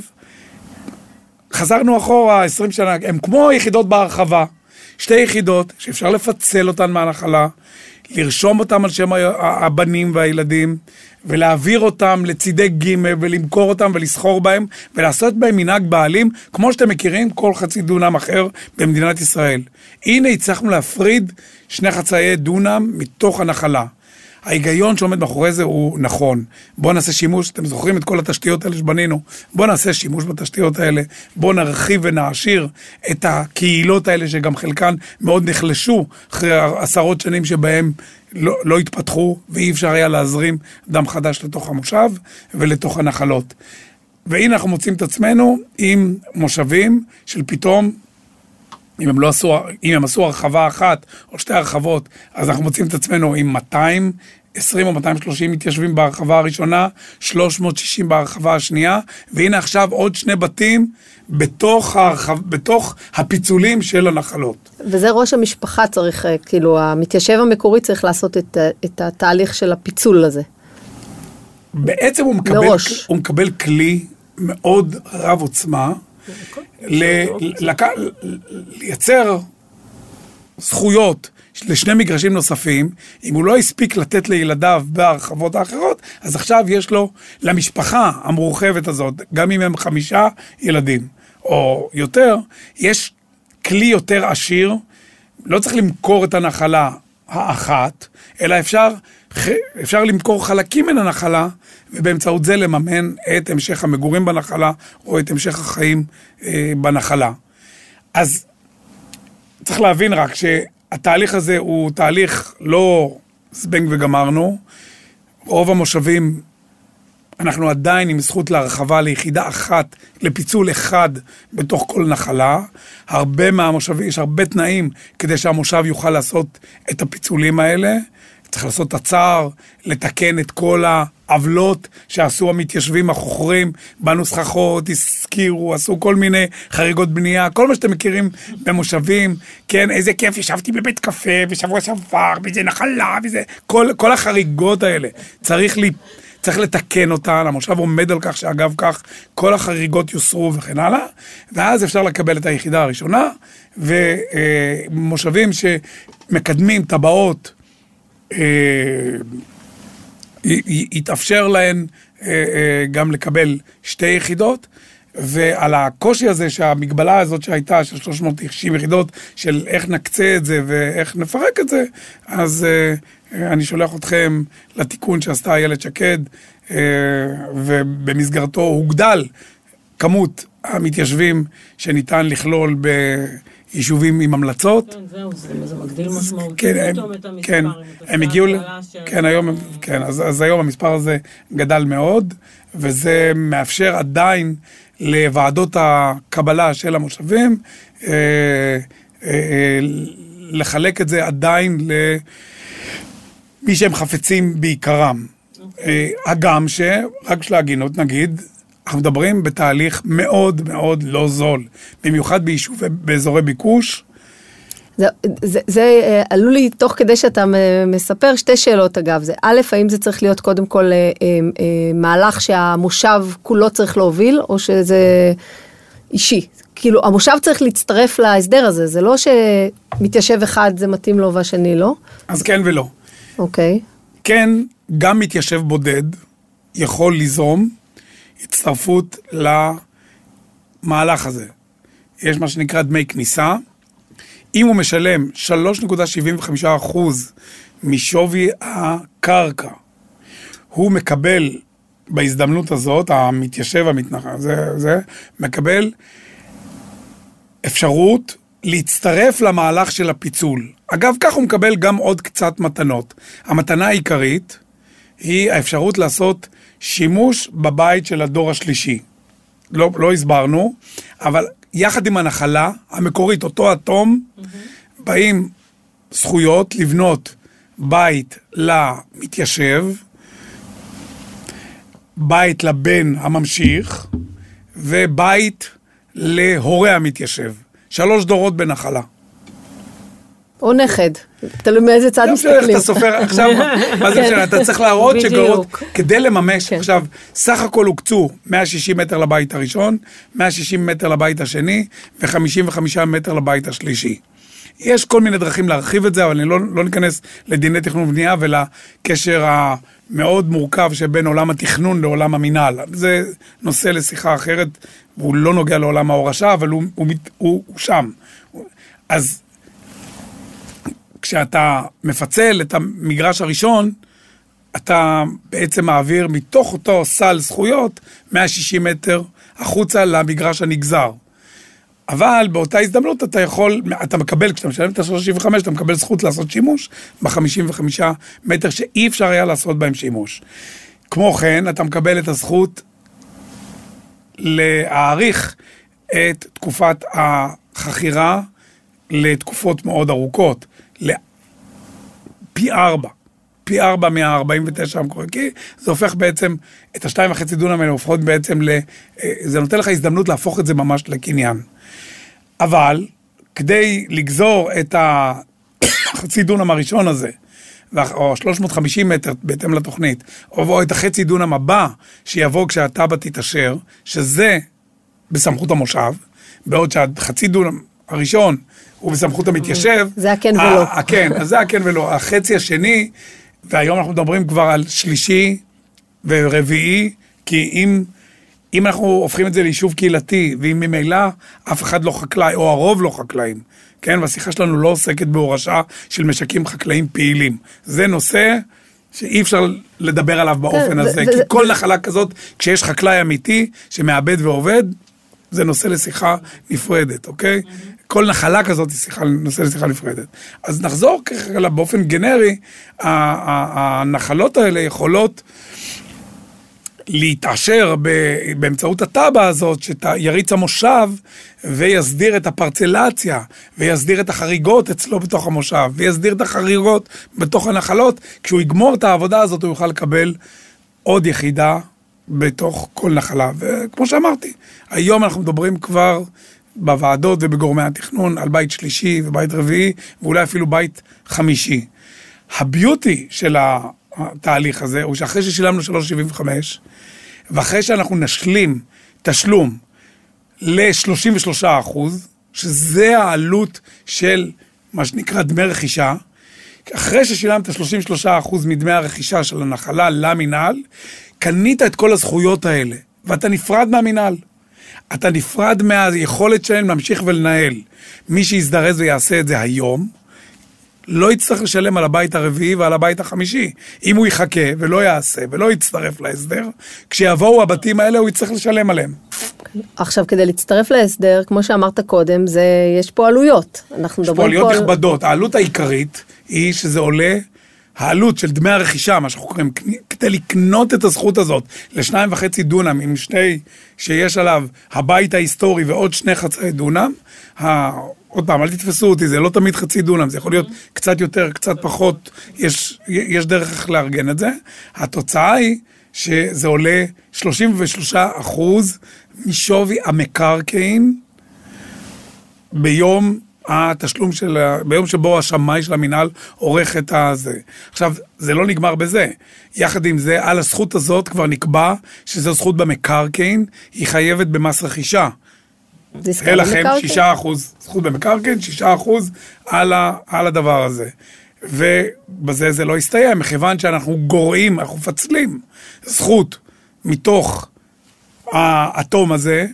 חזרנו אחורה 20 שנה, הן כמו יחידות בהרחבה. שתי יחידות שאפשר לפצל אותן מהנחלה, לרשום אותם על שם הבנים והילדים, ולהעביר אותם לצידי ג' ולמכור אותם ולסחור בהם, ולעשות בהם מנהג בעלים, כמו שאתם מכירים כל חצי דונם אחר במדינת ישראל. הנה הצלחנו להפריד שני חצאי דונם מתוך הנחלה. ההיגיון שעומד מאחורי זה הוא נכון. בואו נעשה שימוש, אתם זוכרים את כל התשתיות האלה שבנינו? בואו נעשה שימוש בתשתיות האלה, בואו נרחיב ונעשיר את הקהילות האלה שגם חלקן מאוד נחלשו אחרי עשרות שנים שבהם לא, לא התפתחו ואי אפשר היה להזרים דם חדש לתוך המושב ולתוך הנחלות. והנה אנחנו מוצאים את עצמנו עם מושבים של פתאום אם הם, לא עשו, אם הם עשו הרחבה אחת או שתי הרחבות, אז אנחנו מוצאים את עצמנו עם 220 או 230 מתיישבים בהרחבה הראשונה, 360 בהרחבה השנייה, והנה עכשיו עוד שני בתים בתוך, הרחב, בתוך הפיצולים של הנחלות. וזה ראש המשפחה צריך, אה, כאילו, המתיישב המקורי צריך לעשות את, אה, את התהליך של הפיצול הזה. בעצם הוא מקבל, הוא מקבל כלי מאוד רב עוצמה. לייצר זכויות לשני מגרשים נוספים, אם הוא לא הספיק לתת לילדיו בהרחבות האחרות, אז עכשיו יש לו, למשפחה המורחבת הזאת, גם אם הם חמישה ילדים או יותר, יש כלי יותר עשיר, לא צריך למכור את הנחלה האחת, אלא אפשר, אפשר למכור חלקים מן הנחלה ובאמצעות זה לממן את המשך המגורים בנחלה או את המשך החיים אה, בנחלה. אז צריך להבין רק שהתהליך הזה הוא תהליך לא זבנג וגמרנו. רוב המושבים, אנחנו עדיין עם זכות להרחבה ליחידה אחת, לפיצול אחד בתוך כל נחלה. הרבה מהמושבים, יש הרבה תנאים כדי שהמושב יוכל לעשות את הפיצולים האלה. צריך לעשות את הצער, לתקן את כל העוולות שעשו המתיישבים החוכרים, בנו סככות, הזכירו, עשו כל מיני חריגות בנייה, כל מה שאתם מכירים במושבים, כן, איזה כיף, ישבתי בבית קפה בשבוע שעבר, וזה נחלה, וזה, כל, כל החריגות האלה, צריך לי... צריך לתקן אותן, המושב עומד על כך שאגב כך כל החריגות יוסרו וכן הלאה, ואז אפשר לקבל את היחידה הראשונה, ומושבים שמקדמים טבעות אה, יתאפשר להן אה, אה, גם לקבל שתי יחידות. ועל הקושי הזה שהמגבלה הזאת שהייתה של 390 יחידות, של איך נקצה את זה ואיך נפרק את זה, אז uh, אני שולח אתכם לתיקון שעשתה איילת שקד, uh, ובמסגרתו הוגדל כמות המתיישבים שניתן לכלול ב... יישובים עם המלצות. כן, זהו, זה, מגדיל משמעותית כן, פתאום את המספר. כן, הם הגיעו, ש... כן, היום, כן אז, אז היום המספר הזה גדל מאוד, וזה מאפשר עדיין לוועדות הקבלה של המושבים אה, אה, אה, לחלק את זה עדיין למי שהם חפצים בעיקרם. אוקיי. הגם שרק בשביל ההגינות נגיד, אנחנו מדברים בתהליך מאוד מאוד לא זול, במיוחד ביישובי, באזורי ביקוש. זה, זה, זה אה, עלו לי תוך כדי שאתה מספר שתי שאלות אגב, זה א', האם זה צריך להיות קודם כל אה, אה, מהלך שהמושב כולו צריך להוביל, או שזה אישי? כאילו המושב צריך להצטרף להסדר הזה, זה לא שמתיישב אחד זה מתאים לו והשני לא? אז כן ולא. אוקיי. כן, גם מתיישב בודד יכול ליזום הצטרפות למהלך הזה. יש מה שנקרא דמי כניסה. אם הוא משלם 3.75% משווי הקרקע, הוא מקבל בהזדמנות הזאת, המתיישב המתנחל, זה, זה, מקבל אפשרות להצטרף למהלך של הפיצול. אגב, כך הוא מקבל גם עוד קצת מתנות. המתנה העיקרית היא האפשרות לעשות שימוש בבית של הדור השלישי. לא, לא הסברנו, אבל יחד עם הנחלה המקורית, אותו אטום, mm-hmm. באים זכויות לבנות בית למתיישב, בית לבן הממשיך, ובית להורה המתיישב. שלוש דורות בנחלה. או נכד, תלוי מאיזה צד מסתכלים. אתה סופר, עכשיו, מה זה כן. משנה, אתה צריך להראות. שגרות, כדי לממש, כן. עכשיו, סך הכל הוקצו 160 מטר לבית הראשון, 160 מטר לבית השני, ו-55 מטר לבית השלישי. יש כל מיני דרכים להרחיב את זה, אבל אני לא, לא ניכנס לדיני תכנון ובנייה ולקשר המאוד מורכב שבין עולם התכנון לעולם המינהל. זה נושא לשיחה אחרת, והוא לא נוגע לעולם ההורשה, אבל הוא, הוא, הוא, הוא שם. אז כשאתה מפצל את המגרש הראשון, אתה בעצם מעביר מתוך אותו סל זכויות 160 מטר החוצה למגרש הנגזר. אבל באותה הזדמנות אתה יכול, אתה מקבל, כשאתה משלם את ה-35, אתה מקבל זכות לעשות שימוש ב-55 מטר שאי אפשר היה לעשות בהם שימוש. כמו כן, אתה מקבל את הזכות להאריך את תקופת החכירה לתקופות מאוד ארוכות, פי ארבע. פי ארבע מה-49 המקורי, כי זה הופך בעצם, את השתיים וחצי דונם האלה הופכות בעצם ל... אה, זה נותן לך הזדמנות להפוך את זה ממש לקניין. אבל כדי לגזור את החצי דונם הראשון הזה, או 350 מטר בהתאם לתוכנית, או, או את החצי דונם הבא שיבוא כשהתב"ע תתאשר, שזה בסמכות המושב, בעוד שהחצי דונם הראשון הוא בסמכות המתיישב. זה הכן ולא. ה- כן, אז זה הכן ולא. החצי השני, והיום אנחנו מדברים כבר על שלישי ורביעי, כי אם, אם אנחנו הופכים את זה ליישוב קהילתי, ואם ממילא אף אחד לא חקלאי, או הרוב לא חקלאים, כן, והשיחה שלנו לא עוסקת בהורשה של משקים חקלאיים פעילים. זה נושא שאי אפשר לדבר עליו באופן כן, הזה, זה- כי זה- כל נחלה כזאת, כשיש חקלאי אמיתי שמאבד ועובד, זה נושא לשיחה נפרדת, אוקיי? כל נחלה כזאת היא שיחה, נושא לשיחה נפרדת. אז נחזור ככה באופן גנרי, הנחלות האלה יכולות להתעשר באמצעות התב"ע הזאת, שיריץ המושב ויסדיר את הפרצלציה, ויסדיר את החריגות אצלו בתוך המושב, ויסדיר את החריגות בתוך הנחלות. כשהוא יגמור את העבודה הזאת, הוא יוכל לקבל עוד יחידה בתוך כל נחלה. וכמו שאמרתי, היום אנחנו מדברים כבר בוועדות ובגורמי התכנון על בית שלישי ובית רביעי, ואולי אפילו בית חמישי. הביוטי של התהליך הזה הוא שאחרי ששילמנו 3.75, ואחרי שאנחנו נשלים תשלום ל-33 אחוז, שזה העלות של מה שנקרא דמי רכישה, אחרי ששילמת 33 אחוז מדמי הרכישה של הנחלה למינהל, קנית את כל הזכויות האלה, ואתה נפרד מהמינהל. אתה נפרד מהיכולת שלהם להמשיך ולנהל. מי שיזדרז ויעשה את זה היום, לא יצטרך לשלם על הבית הרביעי ועל הבית החמישי. אם הוא יחכה ולא יעשה ולא יצטרף להסדר, כשיבואו הבתים האלה הוא יצטרך לשלם עליהם. עכשיו, כדי להצטרף להסדר, כמו שאמרת קודם, זה, יש פה עלויות. אנחנו יש פה מדברים עלויות פה על... נכבדות. העלות העיקרית היא שזה עולה, העלות של דמי הרכישה, מה שאנחנו קוראים, כדי לקנות את הזכות הזאת לשניים וחצי דונם עם שני, שיש עליו הבית ההיסטורי ועוד שני חצאי דונם. עוד פעם, אל תתפסו אותי, זה לא תמיד חצי דונם, זה יכול להיות קצת יותר, קצת פחות, יש, יש דרך איך לארגן את זה. התוצאה היא שזה עולה 33 אחוז משווי המקרקעין ביום התשלום של, ביום שבו השמאי של המינהל עורך את הזה. עכשיו, זה לא נגמר בזה. יחד עם זה, על הזכות הזאת כבר נקבע שזו זכות במקרקעין, היא חייבת במס רכישה. זה לכם. 6 אחוז זכות במקרקעין, 6 אחוז על, ה- על הדבר הזה. ובזה זה לא יסתיים, מכיוון שאנחנו גורעים, אנחנו מפצלים זכות מתוך האטום הזה,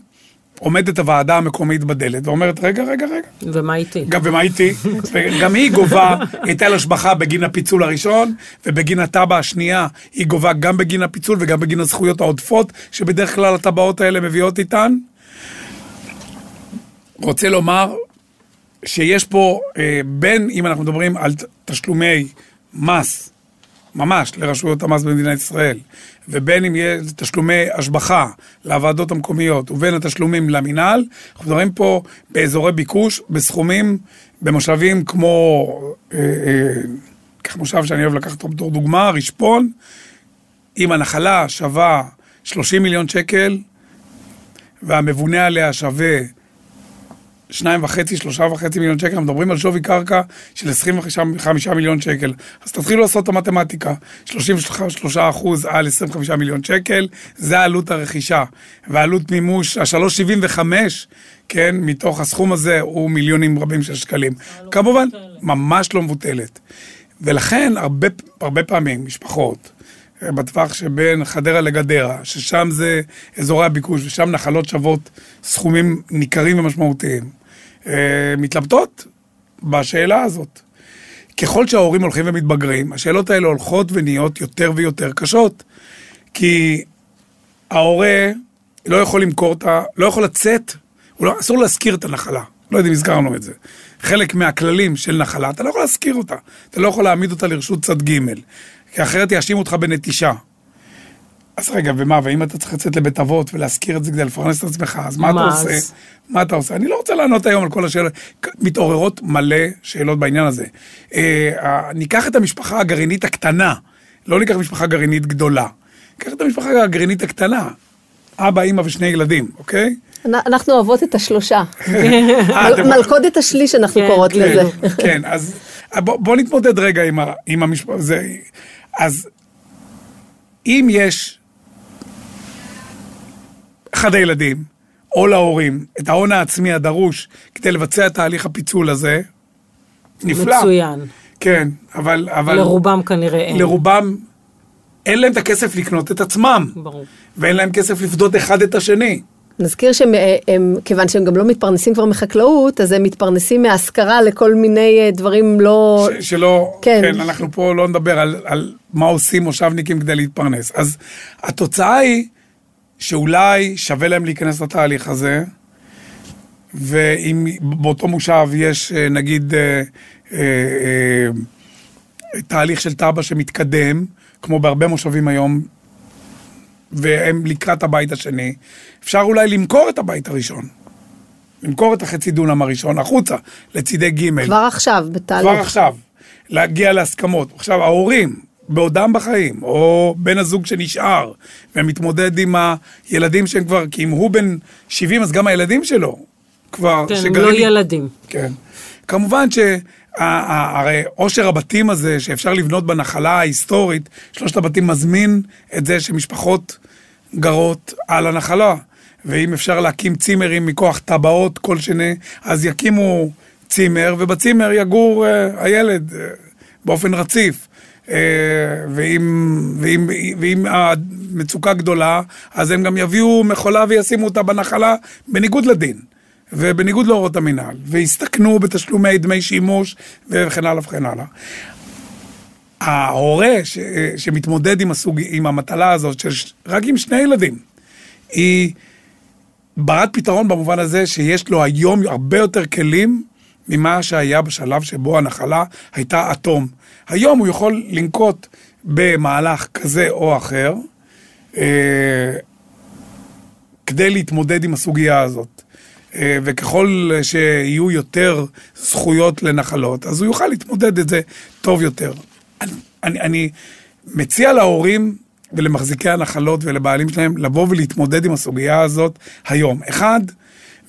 עומדת הוועדה המקומית בדלת ואומרת, רגע, רגע, רגע, ומה איתי? גם ומה איתי? גם היא גובה היטל השבחה בגין הפיצול הראשון, ובגין התב"ע השנייה היא גובה גם בגין הפיצול וגם בגין הזכויות העודפות, שבדרך כלל הטבעות האלה מביאות איתן. רוצה לומר שיש פה, אה, בין אם אנחנו מדברים על תשלומי מס, ממש, לרשויות המס במדינת ישראל, ובין אם יהיה תשלומי השבחה לוועדות המקומיות, ובין התשלומים למינהל, אנחנו מדברים פה באזורי ביקוש, בסכומים, במושבים כמו, אה, אה, קח מושב שאני אוהב לקחת אותו בתור דוגמה, רשפון, אם הנחלה שווה 30 מיליון שקל, והמבונה עליה שווה שניים וחצי, שלושה וחצי מיליון שקל, מדברים על שווי קרקע של 25 מיליון שקל. אז תתחילו לעשות את המתמטיקה, 33 אחוז על 25 מיליון שקל, זה עלות הרכישה. ועלות מימוש, ה-375, כן, מתוך הסכום הזה הוא מיליונים רבים של שקלים. כמובן, מבוטלת. ממש לא מבוטלת. ולכן הרבה, הרבה פעמים משפחות, אה, בטווח שבין חדרה לגדרה, ששם זה אזורי הביקוש ושם נחלות שוות סכומים ניכרים ומשמעותיים. אה, מתלבטות בשאלה הזאת. ככל שההורים הולכים ומתבגרים, השאלות האלה הולכות ונהיות יותר ויותר קשות. כי ההורה לא יכול למכור את ה... לא יכול לצאת, לא, אסור להשכיר את הנחלה. לא יודע אם הזכרנו את זה. חלק מהכללים של נחלה, אתה לא יכול להשכיר אותה. אתה לא יכול להעמיד אותה לרשות צד ג', כי אחרת יאשימו אותך בנטישה. אז רגע, ומה, ואם אתה צריך לצאת לבית אבות ולהשכיר את זה כדי לפרנס את עצמך, אז מה, מה אתה עושה? מה אתה עושה? אני לא רוצה לענות היום על כל השאלות, מתעוררות מלא שאלות בעניין הזה. אה, ניקח את המשפחה הגרעינית הקטנה, לא ניקח משפחה גרעינית גדולה. ניקח את המשפחה הגרעינית הקטנה, אבא, אימא ושני ילדים, אוקיי? אנחנו אוהבות את השלושה. אה, מלכודת השליש אנחנו כן, קוראות כן, לזה. כן, אז בוא נתמודד רגע עם המשפחה. אז אם יש אחד הילדים, או להורים, את ההון העצמי הדרוש כדי לבצע את תהליך הפיצול הזה, נפלא. מצוין. כן, אבל... אבל לרובם כנראה אין. לרובם אין להם את הכסף לקנות את עצמם. ברור. ואין להם כסף לפדות אחד את השני. נזכיר שכיוון שהם גם לא מתפרנסים כבר מחקלאות, אז הם מתפרנסים מהשכרה לכל מיני אה, דברים לא... ש, שלא, כן. כן, אנחנו פה לא נדבר על, על מה עושים מושבניקים כדי להתפרנס. אז התוצאה היא שאולי שווה להם להיכנס לתהליך הזה, ואם באותו מושב יש אה, נגיד אה, אה, אה, תהליך של תב"ע שמתקדם, כמו בהרבה מושבים היום, והם לקראת הבית השני, אפשר אולי למכור את הבית הראשון. למכור את החצי דונם הראשון החוצה, לצידי ג'. כבר עכשיו, בתהליך. כבר עכשיו. להגיע להסכמות. עכשיו, ההורים, בעודם בחיים, או בן הזוג שנשאר, ומתמודד עם הילדים שהם כבר, כי אם הוא בן 70, אז גם הילדים שלו כבר... כן, הם לא ילדים. כן. כמובן ש... הרי עושר הבתים הזה שאפשר לבנות בנחלה ההיסטורית, שלושת הבתים מזמין את זה שמשפחות גרות על הנחלה. ואם אפשר להקים צימרים מכוח טבעות כלשני, אז יקימו צימר, ובצימר יגור uh, הילד uh, באופן רציף. Uh, ואם, ואם, ואם המצוקה גדולה, אז הם גם יביאו מכולה וישימו אותה בנחלה בניגוד לדין. ובניגוד להוראות המינהל, והסתכנו בתשלומי דמי שימוש וכן הלאה וכן הלאה. ההורה ש, שמתמודד עם, הסוג, עם המטלה הזאת, של רק עם שני ילדים, היא ברת פתרון במובן הזה שיש לו היום הרבה יותר כלים ממה שהיה בשלב שבו הנחלה הייתה אטום. היום הוא יכול לנקוט במהלך כזה או אחר, אה, כדי להתמודד עם הסוגיה הזאת. אה, וככל שיהיו יותר זכויות לנחלות, אז הוא יוכל להתמודד את זה טוב יותר. אני, אני, אני מציע להורים ולמחזיקי הנחלות ולבעלים שלהם לבוא ולהתמודד עם הסוגיה הזאת היום. אחד,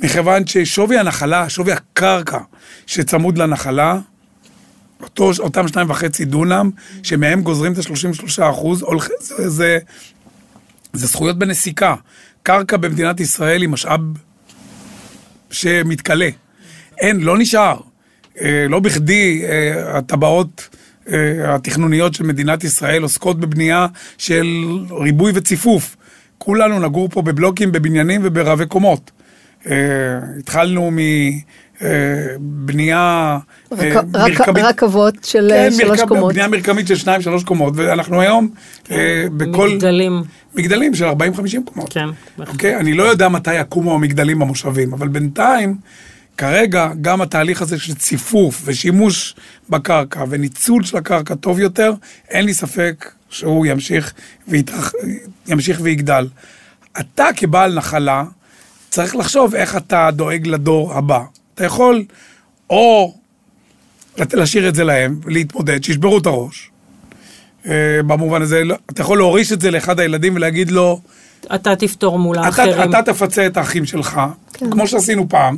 מכיוון ששווי הנחלה, שווי הקרקע שצמוד לנחלה, אותו, אותם שניים וחצי דונם, שמהם גוזרים את ה-33 אחוז, זה, זה, זה זכויות בנסיקה. קרקע במדינת ישראל היא משאב שמתכלה. אין, לא נשאר. אה, לא בכדי אה, הטבעות אה, התכנוניות של מדינת ישראל עוסקות בבנייה של ריבוי וציפוף. כולנו נגור פה בבלוקים, בבניינים וברבי קומות. התחלנו מבנייה מרקמית. רכבות של כן, שלוש קומות. בנייה מרקמית של שניים, שלוש קומות, ואנחנו היום כן, בכל... מגדלים. מגדלים של 40-50 קומות. כן. אוקיי? אני לא יודע מתי יקומו המגדלים במושבים, אבל בינתיים, כרגע, גם התהליך הזה של ציפוף ושימוש בקרקע וניצול של הקרקע טוב יותר, אין לי ספק שהוא ימשיך, ויתרח... ימשיך ויגדל. אתה כבעל נחלה, צריך לחשוב איך אתה דואג לדור הבא. אתה יכול או להשאיר את זה להם, להתמודד, שישברו את הראש, אה, במובן הזה, לא- אתה יכול להוריש את זה לאחד הילדים ולהגיד לו, אתה תפתור מול אתה, האחרים. אתה תפצה את האחים שלך, כן. כמו שעשינו פעם,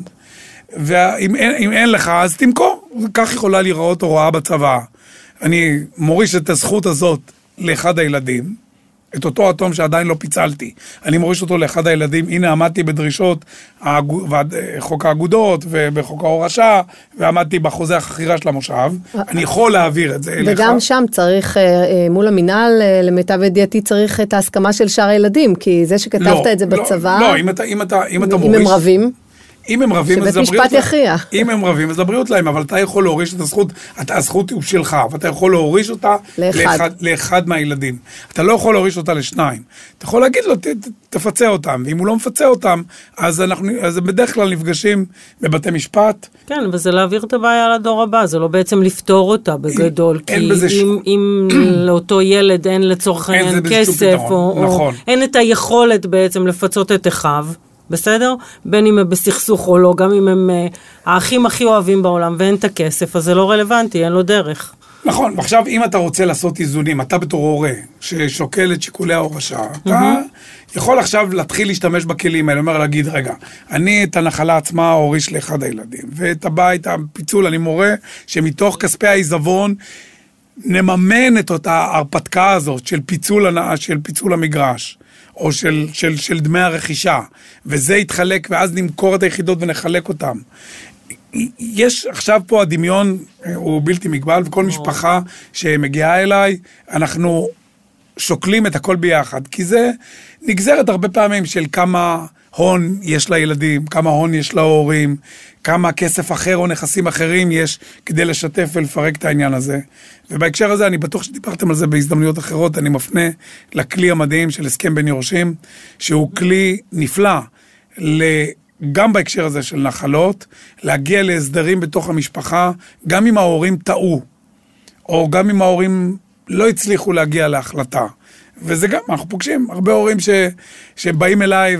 ואם אין, אם אין לך, אז תמכור. כך יכולה להיראות הוראה בצבא. אני מוריש את הזכות הזאת לאחד הילדים, את אותו אטום שעדיין לא פיצלתי. אני מוריש אותו לאחד הילדים, הנה עמדתי בדרישות האגו- חוק האגודות ובחוק ההורשה, ועמדתי בחוזה החכירה של המושב. אני יכול להעביר את זה אליך. וגם שם צריך, אה, אה, מול המינהל, אה, למיטב ידיעתי, צריך את ההסכמה של שאר הילדים, כי זה שכתבת לא, את זה לא, בצבא, לא, אם אתה, אם אתה, אם אתה אם מוריש... הם רבים, אם הם רבים, אז שבית משפט להם. יכריע. אם הם רבים, אז זה הבריאות להם, אבל אתה יכול להוריש את הזכות, אתה, הזכות היא שלך, ואתה יכול להוריש אותה לאחד. לאחד, לאחד מהילדים. אתה לא יכול להוריש אותה לשניים. אתה יכול להגיד לו, ת, ת, תפצה אותם, ואם הוא לא מפצה אותם, אז אנחנו, אז בדרך כלל נפגשים בבתי משפט. כן, וזה להעביר את הבעיה לדור הבא, זה לא בעצם לפתור אותה בגדול. אין כי בזה אם, שום- אם לאותו ילד אין לצורך אין העניין כסף, או, או נכון. אין את היכולת בעצם לפצות את אחיו, בסדר? בין אם הם בסכסוך או לא, גם אם הם אה, האחים הכי אוהבים בעולם ואין את הכסף, אז זה לא רלוונטי, אין לו דרך. נכון, ועכשיו אם אתה רוצה לעשות איזונים, אתה בתור הורה ששוקל את שיקולי ההורשה, אתה יכול עכשיו להתחיל להשתמש בכלים האלה, אומר להגיד, רגע, אני את הנחלה עצמה הוריש לאחד הילדים, ואת הבית, הפיצול, אני מורה שמתוך כספי העיזבון נממן את אותה ההרפתקה הזאת של פיצול, של פיצול המגרש. או של, של, של דמי הרכישה, וזה יתחלק, ואז נמכור את היחידות ונחלק אותן. יש עכשיו פה הדמיון אה, הוא בלתי מגבל, וכל משפחה שמגיעה אליי, אנחנו שוקלים את הכל ביחד, כי זה נגזרת הרבה פעמים של כמה הון יש לילדים, כמה הון יש להורים, כמה כסף אחר או נכסים אחרים יש כדי לשתף ולפרק את העניין הזה. ובהקשר הזה, אני בטוח שדיברתם על זה בהזדמנויות אחרות, אני מפנה לכלי המדהים של הסכם בין יורשים, שהוא כלי נפלא. גם בהקשר הזה של נחלות, להגיע להסדרים בתוך המשפחה, גם אם ההורים טעו, או גם אם ההורים לא הצליחו להגיע להחלטה. וזה גם, אנחנו פוגשים הרבה הורים ש, שבאים אליי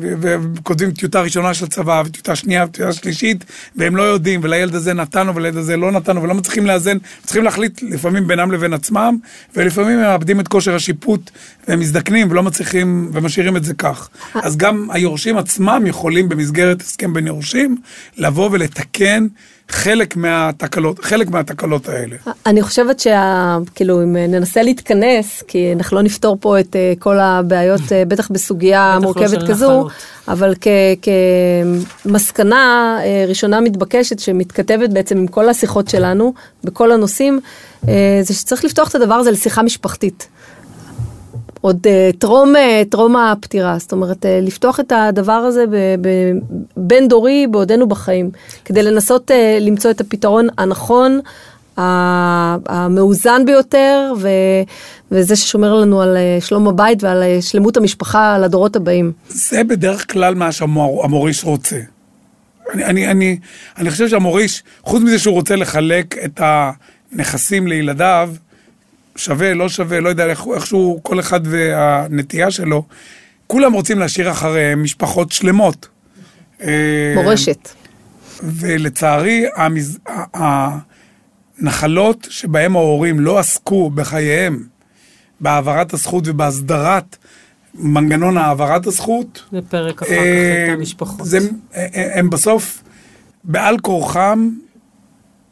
וכותבים טיוטה ראשונה של צבא, וטיוטה שנייה וטיוטה שלישית, והם לא יודעים, ולילד הזה נתנו ולילד הזה לא נתנו, ולא מצליחים לאזן, צריכים להחליט לפעמים בינם לבין עצמם, ולפעמים הם מאבדים את כושר השיפוט, והם מזדקנים ולא מצליחים, ומשאירים את זה כך. אז גם היורשים עצמם יכולים במסגרת הסכם בין יורשים, לבוא ולתקן חלק מהתקלות, חלק מהתקלות האלה. אני חושבת שה... כאילו, אם ננסה להתכנס, כי אנחנו לא נפתור פה את אה, כל הבעיות, אה, בטח בסוגיה לא מורכבת כזו. אבל כ- כמסקנה אה, ראשונה מתבקשת, שמתכתבת בעצם עם כל השיחות שלנו, בכל הנושאים, זה שצריך לפתוח את הדבר הזה לשיחה משפחתית. עוד אה, טרום, אה, טרום הפטירה, זאת אומרת, אה, לפתוח את הדבר הזה בין דורי בעודנו בחיים, כדי לנסות למצוא את הפתרון הנכון, המאוזן ביותר, ו- וזה ששומר לנו על שלום הבית ועל שלמות המשפחה לדורות הבאים. זה בדרך כלל מה שהמוריש רוצה. אני, אני, אני, אני חושב שהמוריש, חוץ מזה שהוא רוצה לחלק את הנכסים לילדיו, שווה, לא שווה, לא יודע איך, איכשהו כל אחד והנטייה שלו, כולם רוצים להשאיר אחריהם משפחות שלמות. אה, מורשת. ולצערי, המז... ה- הנחלות שבהם ההורים לא עסקו בחייהם, בהעברת הזכות ובהסדרת מנגנון העברת הזכות, זה פרק אחר כך אה, את המשפחות. זה, אה, הם בסוף, בעל כורחם,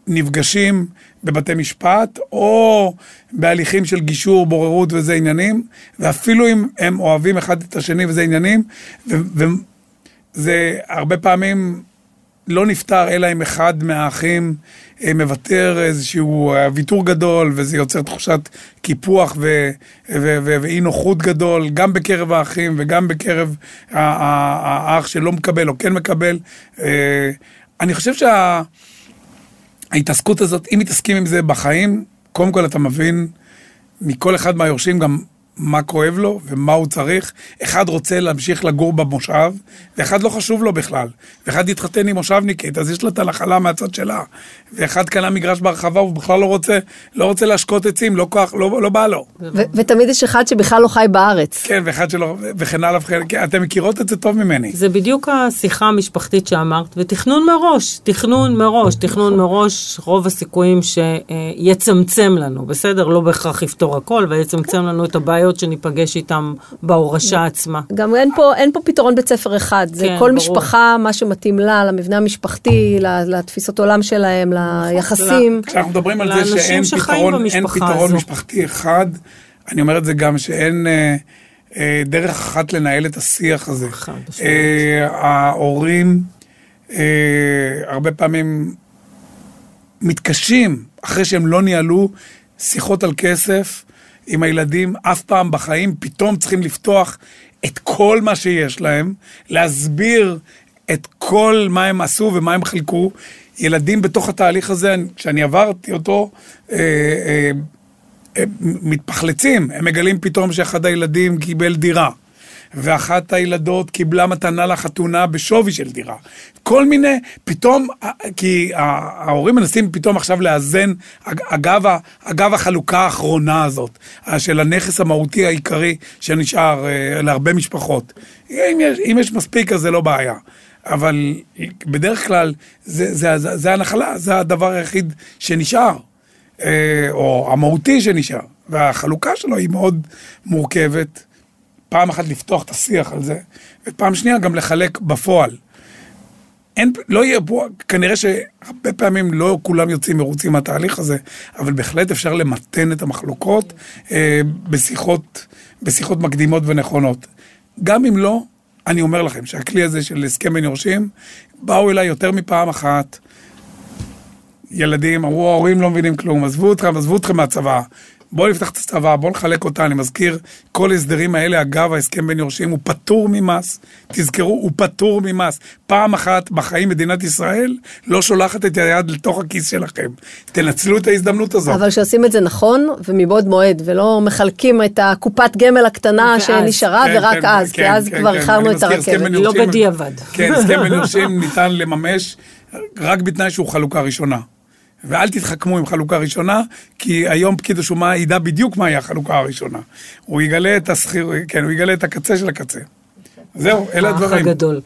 נפגשים בבתי משפט, או בהליכים של גישור, בוררות וזה עניינים, ואפילו אם הם אוהבים אחד את השני וזה עניינים, וזה הרבה פעמים לא נפתר אלא אם אחד מהאחים אה, מוותר איזשהו אה, ויתור גדול, וזה יוצר תחושת קיפוח ואי נוחות גדול, גם בקרב האחים וגם בקרב האח שלא מקבל או כן מקבל. אה, אני חושב שההתעסקות הזאת, אם מתעסקים עם זה בחיים, קודם כל אתה מבין מכל אחד מהיורשים גם מה כואב לו ומה הוא צריך. אחד רוצה להמשיך לגור במושב, ואחד לא חשוב לו בכלל. ואחד התחתן עם מושבניקית, אז יש לה את הנחלה מהצד שלה. ואחד קנה מגרש בהרחבה, הוא בכלל לא רוצה, לא רוצה להשקות עצים, לא כוח, לא, לא בא לו. ותמיד יש אחד שבכלל לא חי בארץ. כן, ואחד שלא, וכן הלאה וכן, כן, אתם מכירות את זה טוב ממני. זה בדיוק השיחה המשפחתית שאמרת, ותכנון מראש, תכנון מראש, תכנון מראש, רוב הסיכויים שיצמצם לנו, בסדר? לא בהכרח יפתור הכל, ויצמצם לנו את הבעיות שניפגש איתם בהורשה עצמה. גם אין פה, אין פה פתרון בית ספר אחד, זה כן, כל ברור. משפחה, מה שמתאים לה, למבנה המשפחתי, ל- לתפיסות עולם שלהם, ליחסים. כשאנחנו מדברים על זה שאין פתרון, אין פתרון הזו. משפחתי אחד, אני אומר את זה גם שאין אה, אה, דרך אחת לנהל את השיח הזה. חד משמעית. אה, ההורים אה, הרבה פעמים מתקשים, אחרי שהם לא ניהלו שיחות על כסף עם הילדים, אף פעם בחיים, פתאום צריכים לפתוח את כל מה שיש להם, להסביר את כל מה הם עשו ומה הם חילקו. ילדים בתוך התהליך הזה, כשאני עברתי אותו, אה, אה, הם מתפחלצים, הם מגלים פתאום שאחד הילדים קיבל דירה. ואחת הילדות קיבלה מתנה לחתונה בשווי של דירה. כל מיני, פתאום, כי ההורים מנסים פתאום עכשיו לאזן, אגב, אגב החלוקה האחרונה הזאת, של הנכס המהותי העיקרי שנשאר אה, להרבה משפחות. אם יש, אם יש מספיק אז זה לא בעיה. אבל בדרך כלל זה, זה, זה, זה הנחלה, זה הדבר היחיד שנשאר. אה, או המהותי שנשאר, והחלוקה שלו היא מאוד מורכבת. פעם אחת לפתוח את השיח על זה, ופעם שנייה גם לחלק בפועל. אין, לא יהיה פה, כנראה שהרבה פעמים לא כולם יוצאים מרוצים מהתהליך הזה, אבל בהחלט אפשר למתן את המחלוקות אה, בשיחות, בשיחות מקדימות ונכונות. גם אם לא, אני אומר לכם שהכלי הזה של הסכם בין יורשים, באו אליי יותר מפעם אחת, ילדים, אמרו, ההורים לא מבינים כלום, עזבו אתכם, עזבו אתכם מהצבא. בואו נפתח את הצבא, בואו נחלק אותה. אני מזכיר, כל ההסדרים האלה, אגב, ההסכם בין יורשים הוא פטור ממס. תזכרו, הוא פטור ממס. פעם אחת בחיים מדינת ישראל לא שולחת את היד לתוך הכיס שלכם. תנצלו את ההזדמנות הזאת. אבל שעושים את זה נכון ומבעוד מועד, ולא מחלקים את הקופת גמל הקטנה ואז. שנשארה כן, רק כן, אז, כן, כי אז כן, כבר כן. איחרנו אני את הרכבת. לא בדיעבד. כן, הסכם בין יורשים ניתן לממש רק בתנאי שהוא חלוקה ראשונה. ואל תתחכמו עם חלוקה ראשונה, כי היום פקיד השומה ידע בדיוק מהי החלוקה הראשונה. הוא יגלה את השכיר, כן, הוא יגלה את הקצה של הקצה. זהו, אלה האח הדברים. הגדול,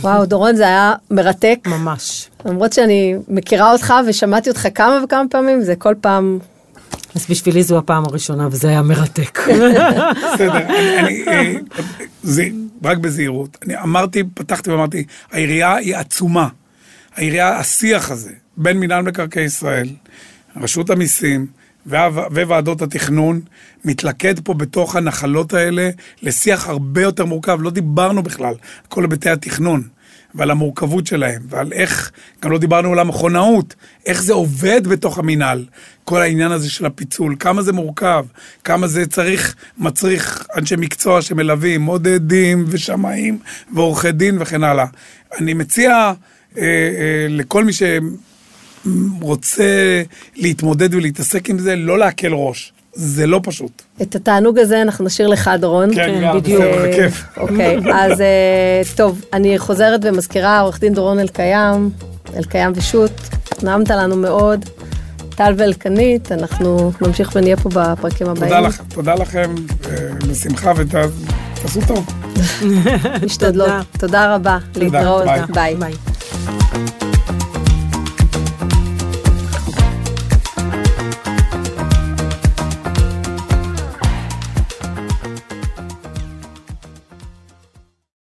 וואו, דורון, זה היה מרתק. ממש. למרות שאני מכירה אותך ושמעתי אותך כמה וכמה פעמים, זה כל פעם... אז בשבילי זו הפעם הראשונה, וזה היה מרתק. בסדר, אני, אני, אה, זה, רק בזהירות. אני אמרתי, פתחתי ואמרתי, העירייה היא עצומה. העירייה, השיח הזה, בין מינהל מקרקעי ישראל, רשות המיסים וועדות התכנון, מתלכד פה בתוך הנחלות האלה לשיח הרבה יותר מורכב. לא דיברנו בכלל על כל היבטי התכנון. ועל המורכבות שלהם, ועל איך, גם לא דיברנו על המכונאות, איך זה עובד בתוך המינהל, כל העניין הזה של הפיצול, כמה זה מורכב, כמה זה צריך, מצריך אנשי מקצוע שמלווים, מודדים ושמאים ועורכי דין וכן הלאה. אני מציע אה, אה, לכל מי שרוצה להתמודד ולהתעסק עם זה, לא להקל ראש, זה לא פשוט. את התענוג הזה אנחנו נשאיר לך, דורון. כן, כן, גם, בדיוק. בסדר, בכיף. אוקיי, אז אה, טוב, אני חוזרת ומזכירה, עורך דין דורון אלקיים, אלקיים ושות', נעמת לנו מאוד. טל ואלקנית, אנחנו נמשיך ונהיה פה בפרקים הבאים. תודה לכם, תודה לכם, בשמחה ותעשו טוב. משתדלות. תודה. רבה. להתראות. ביי.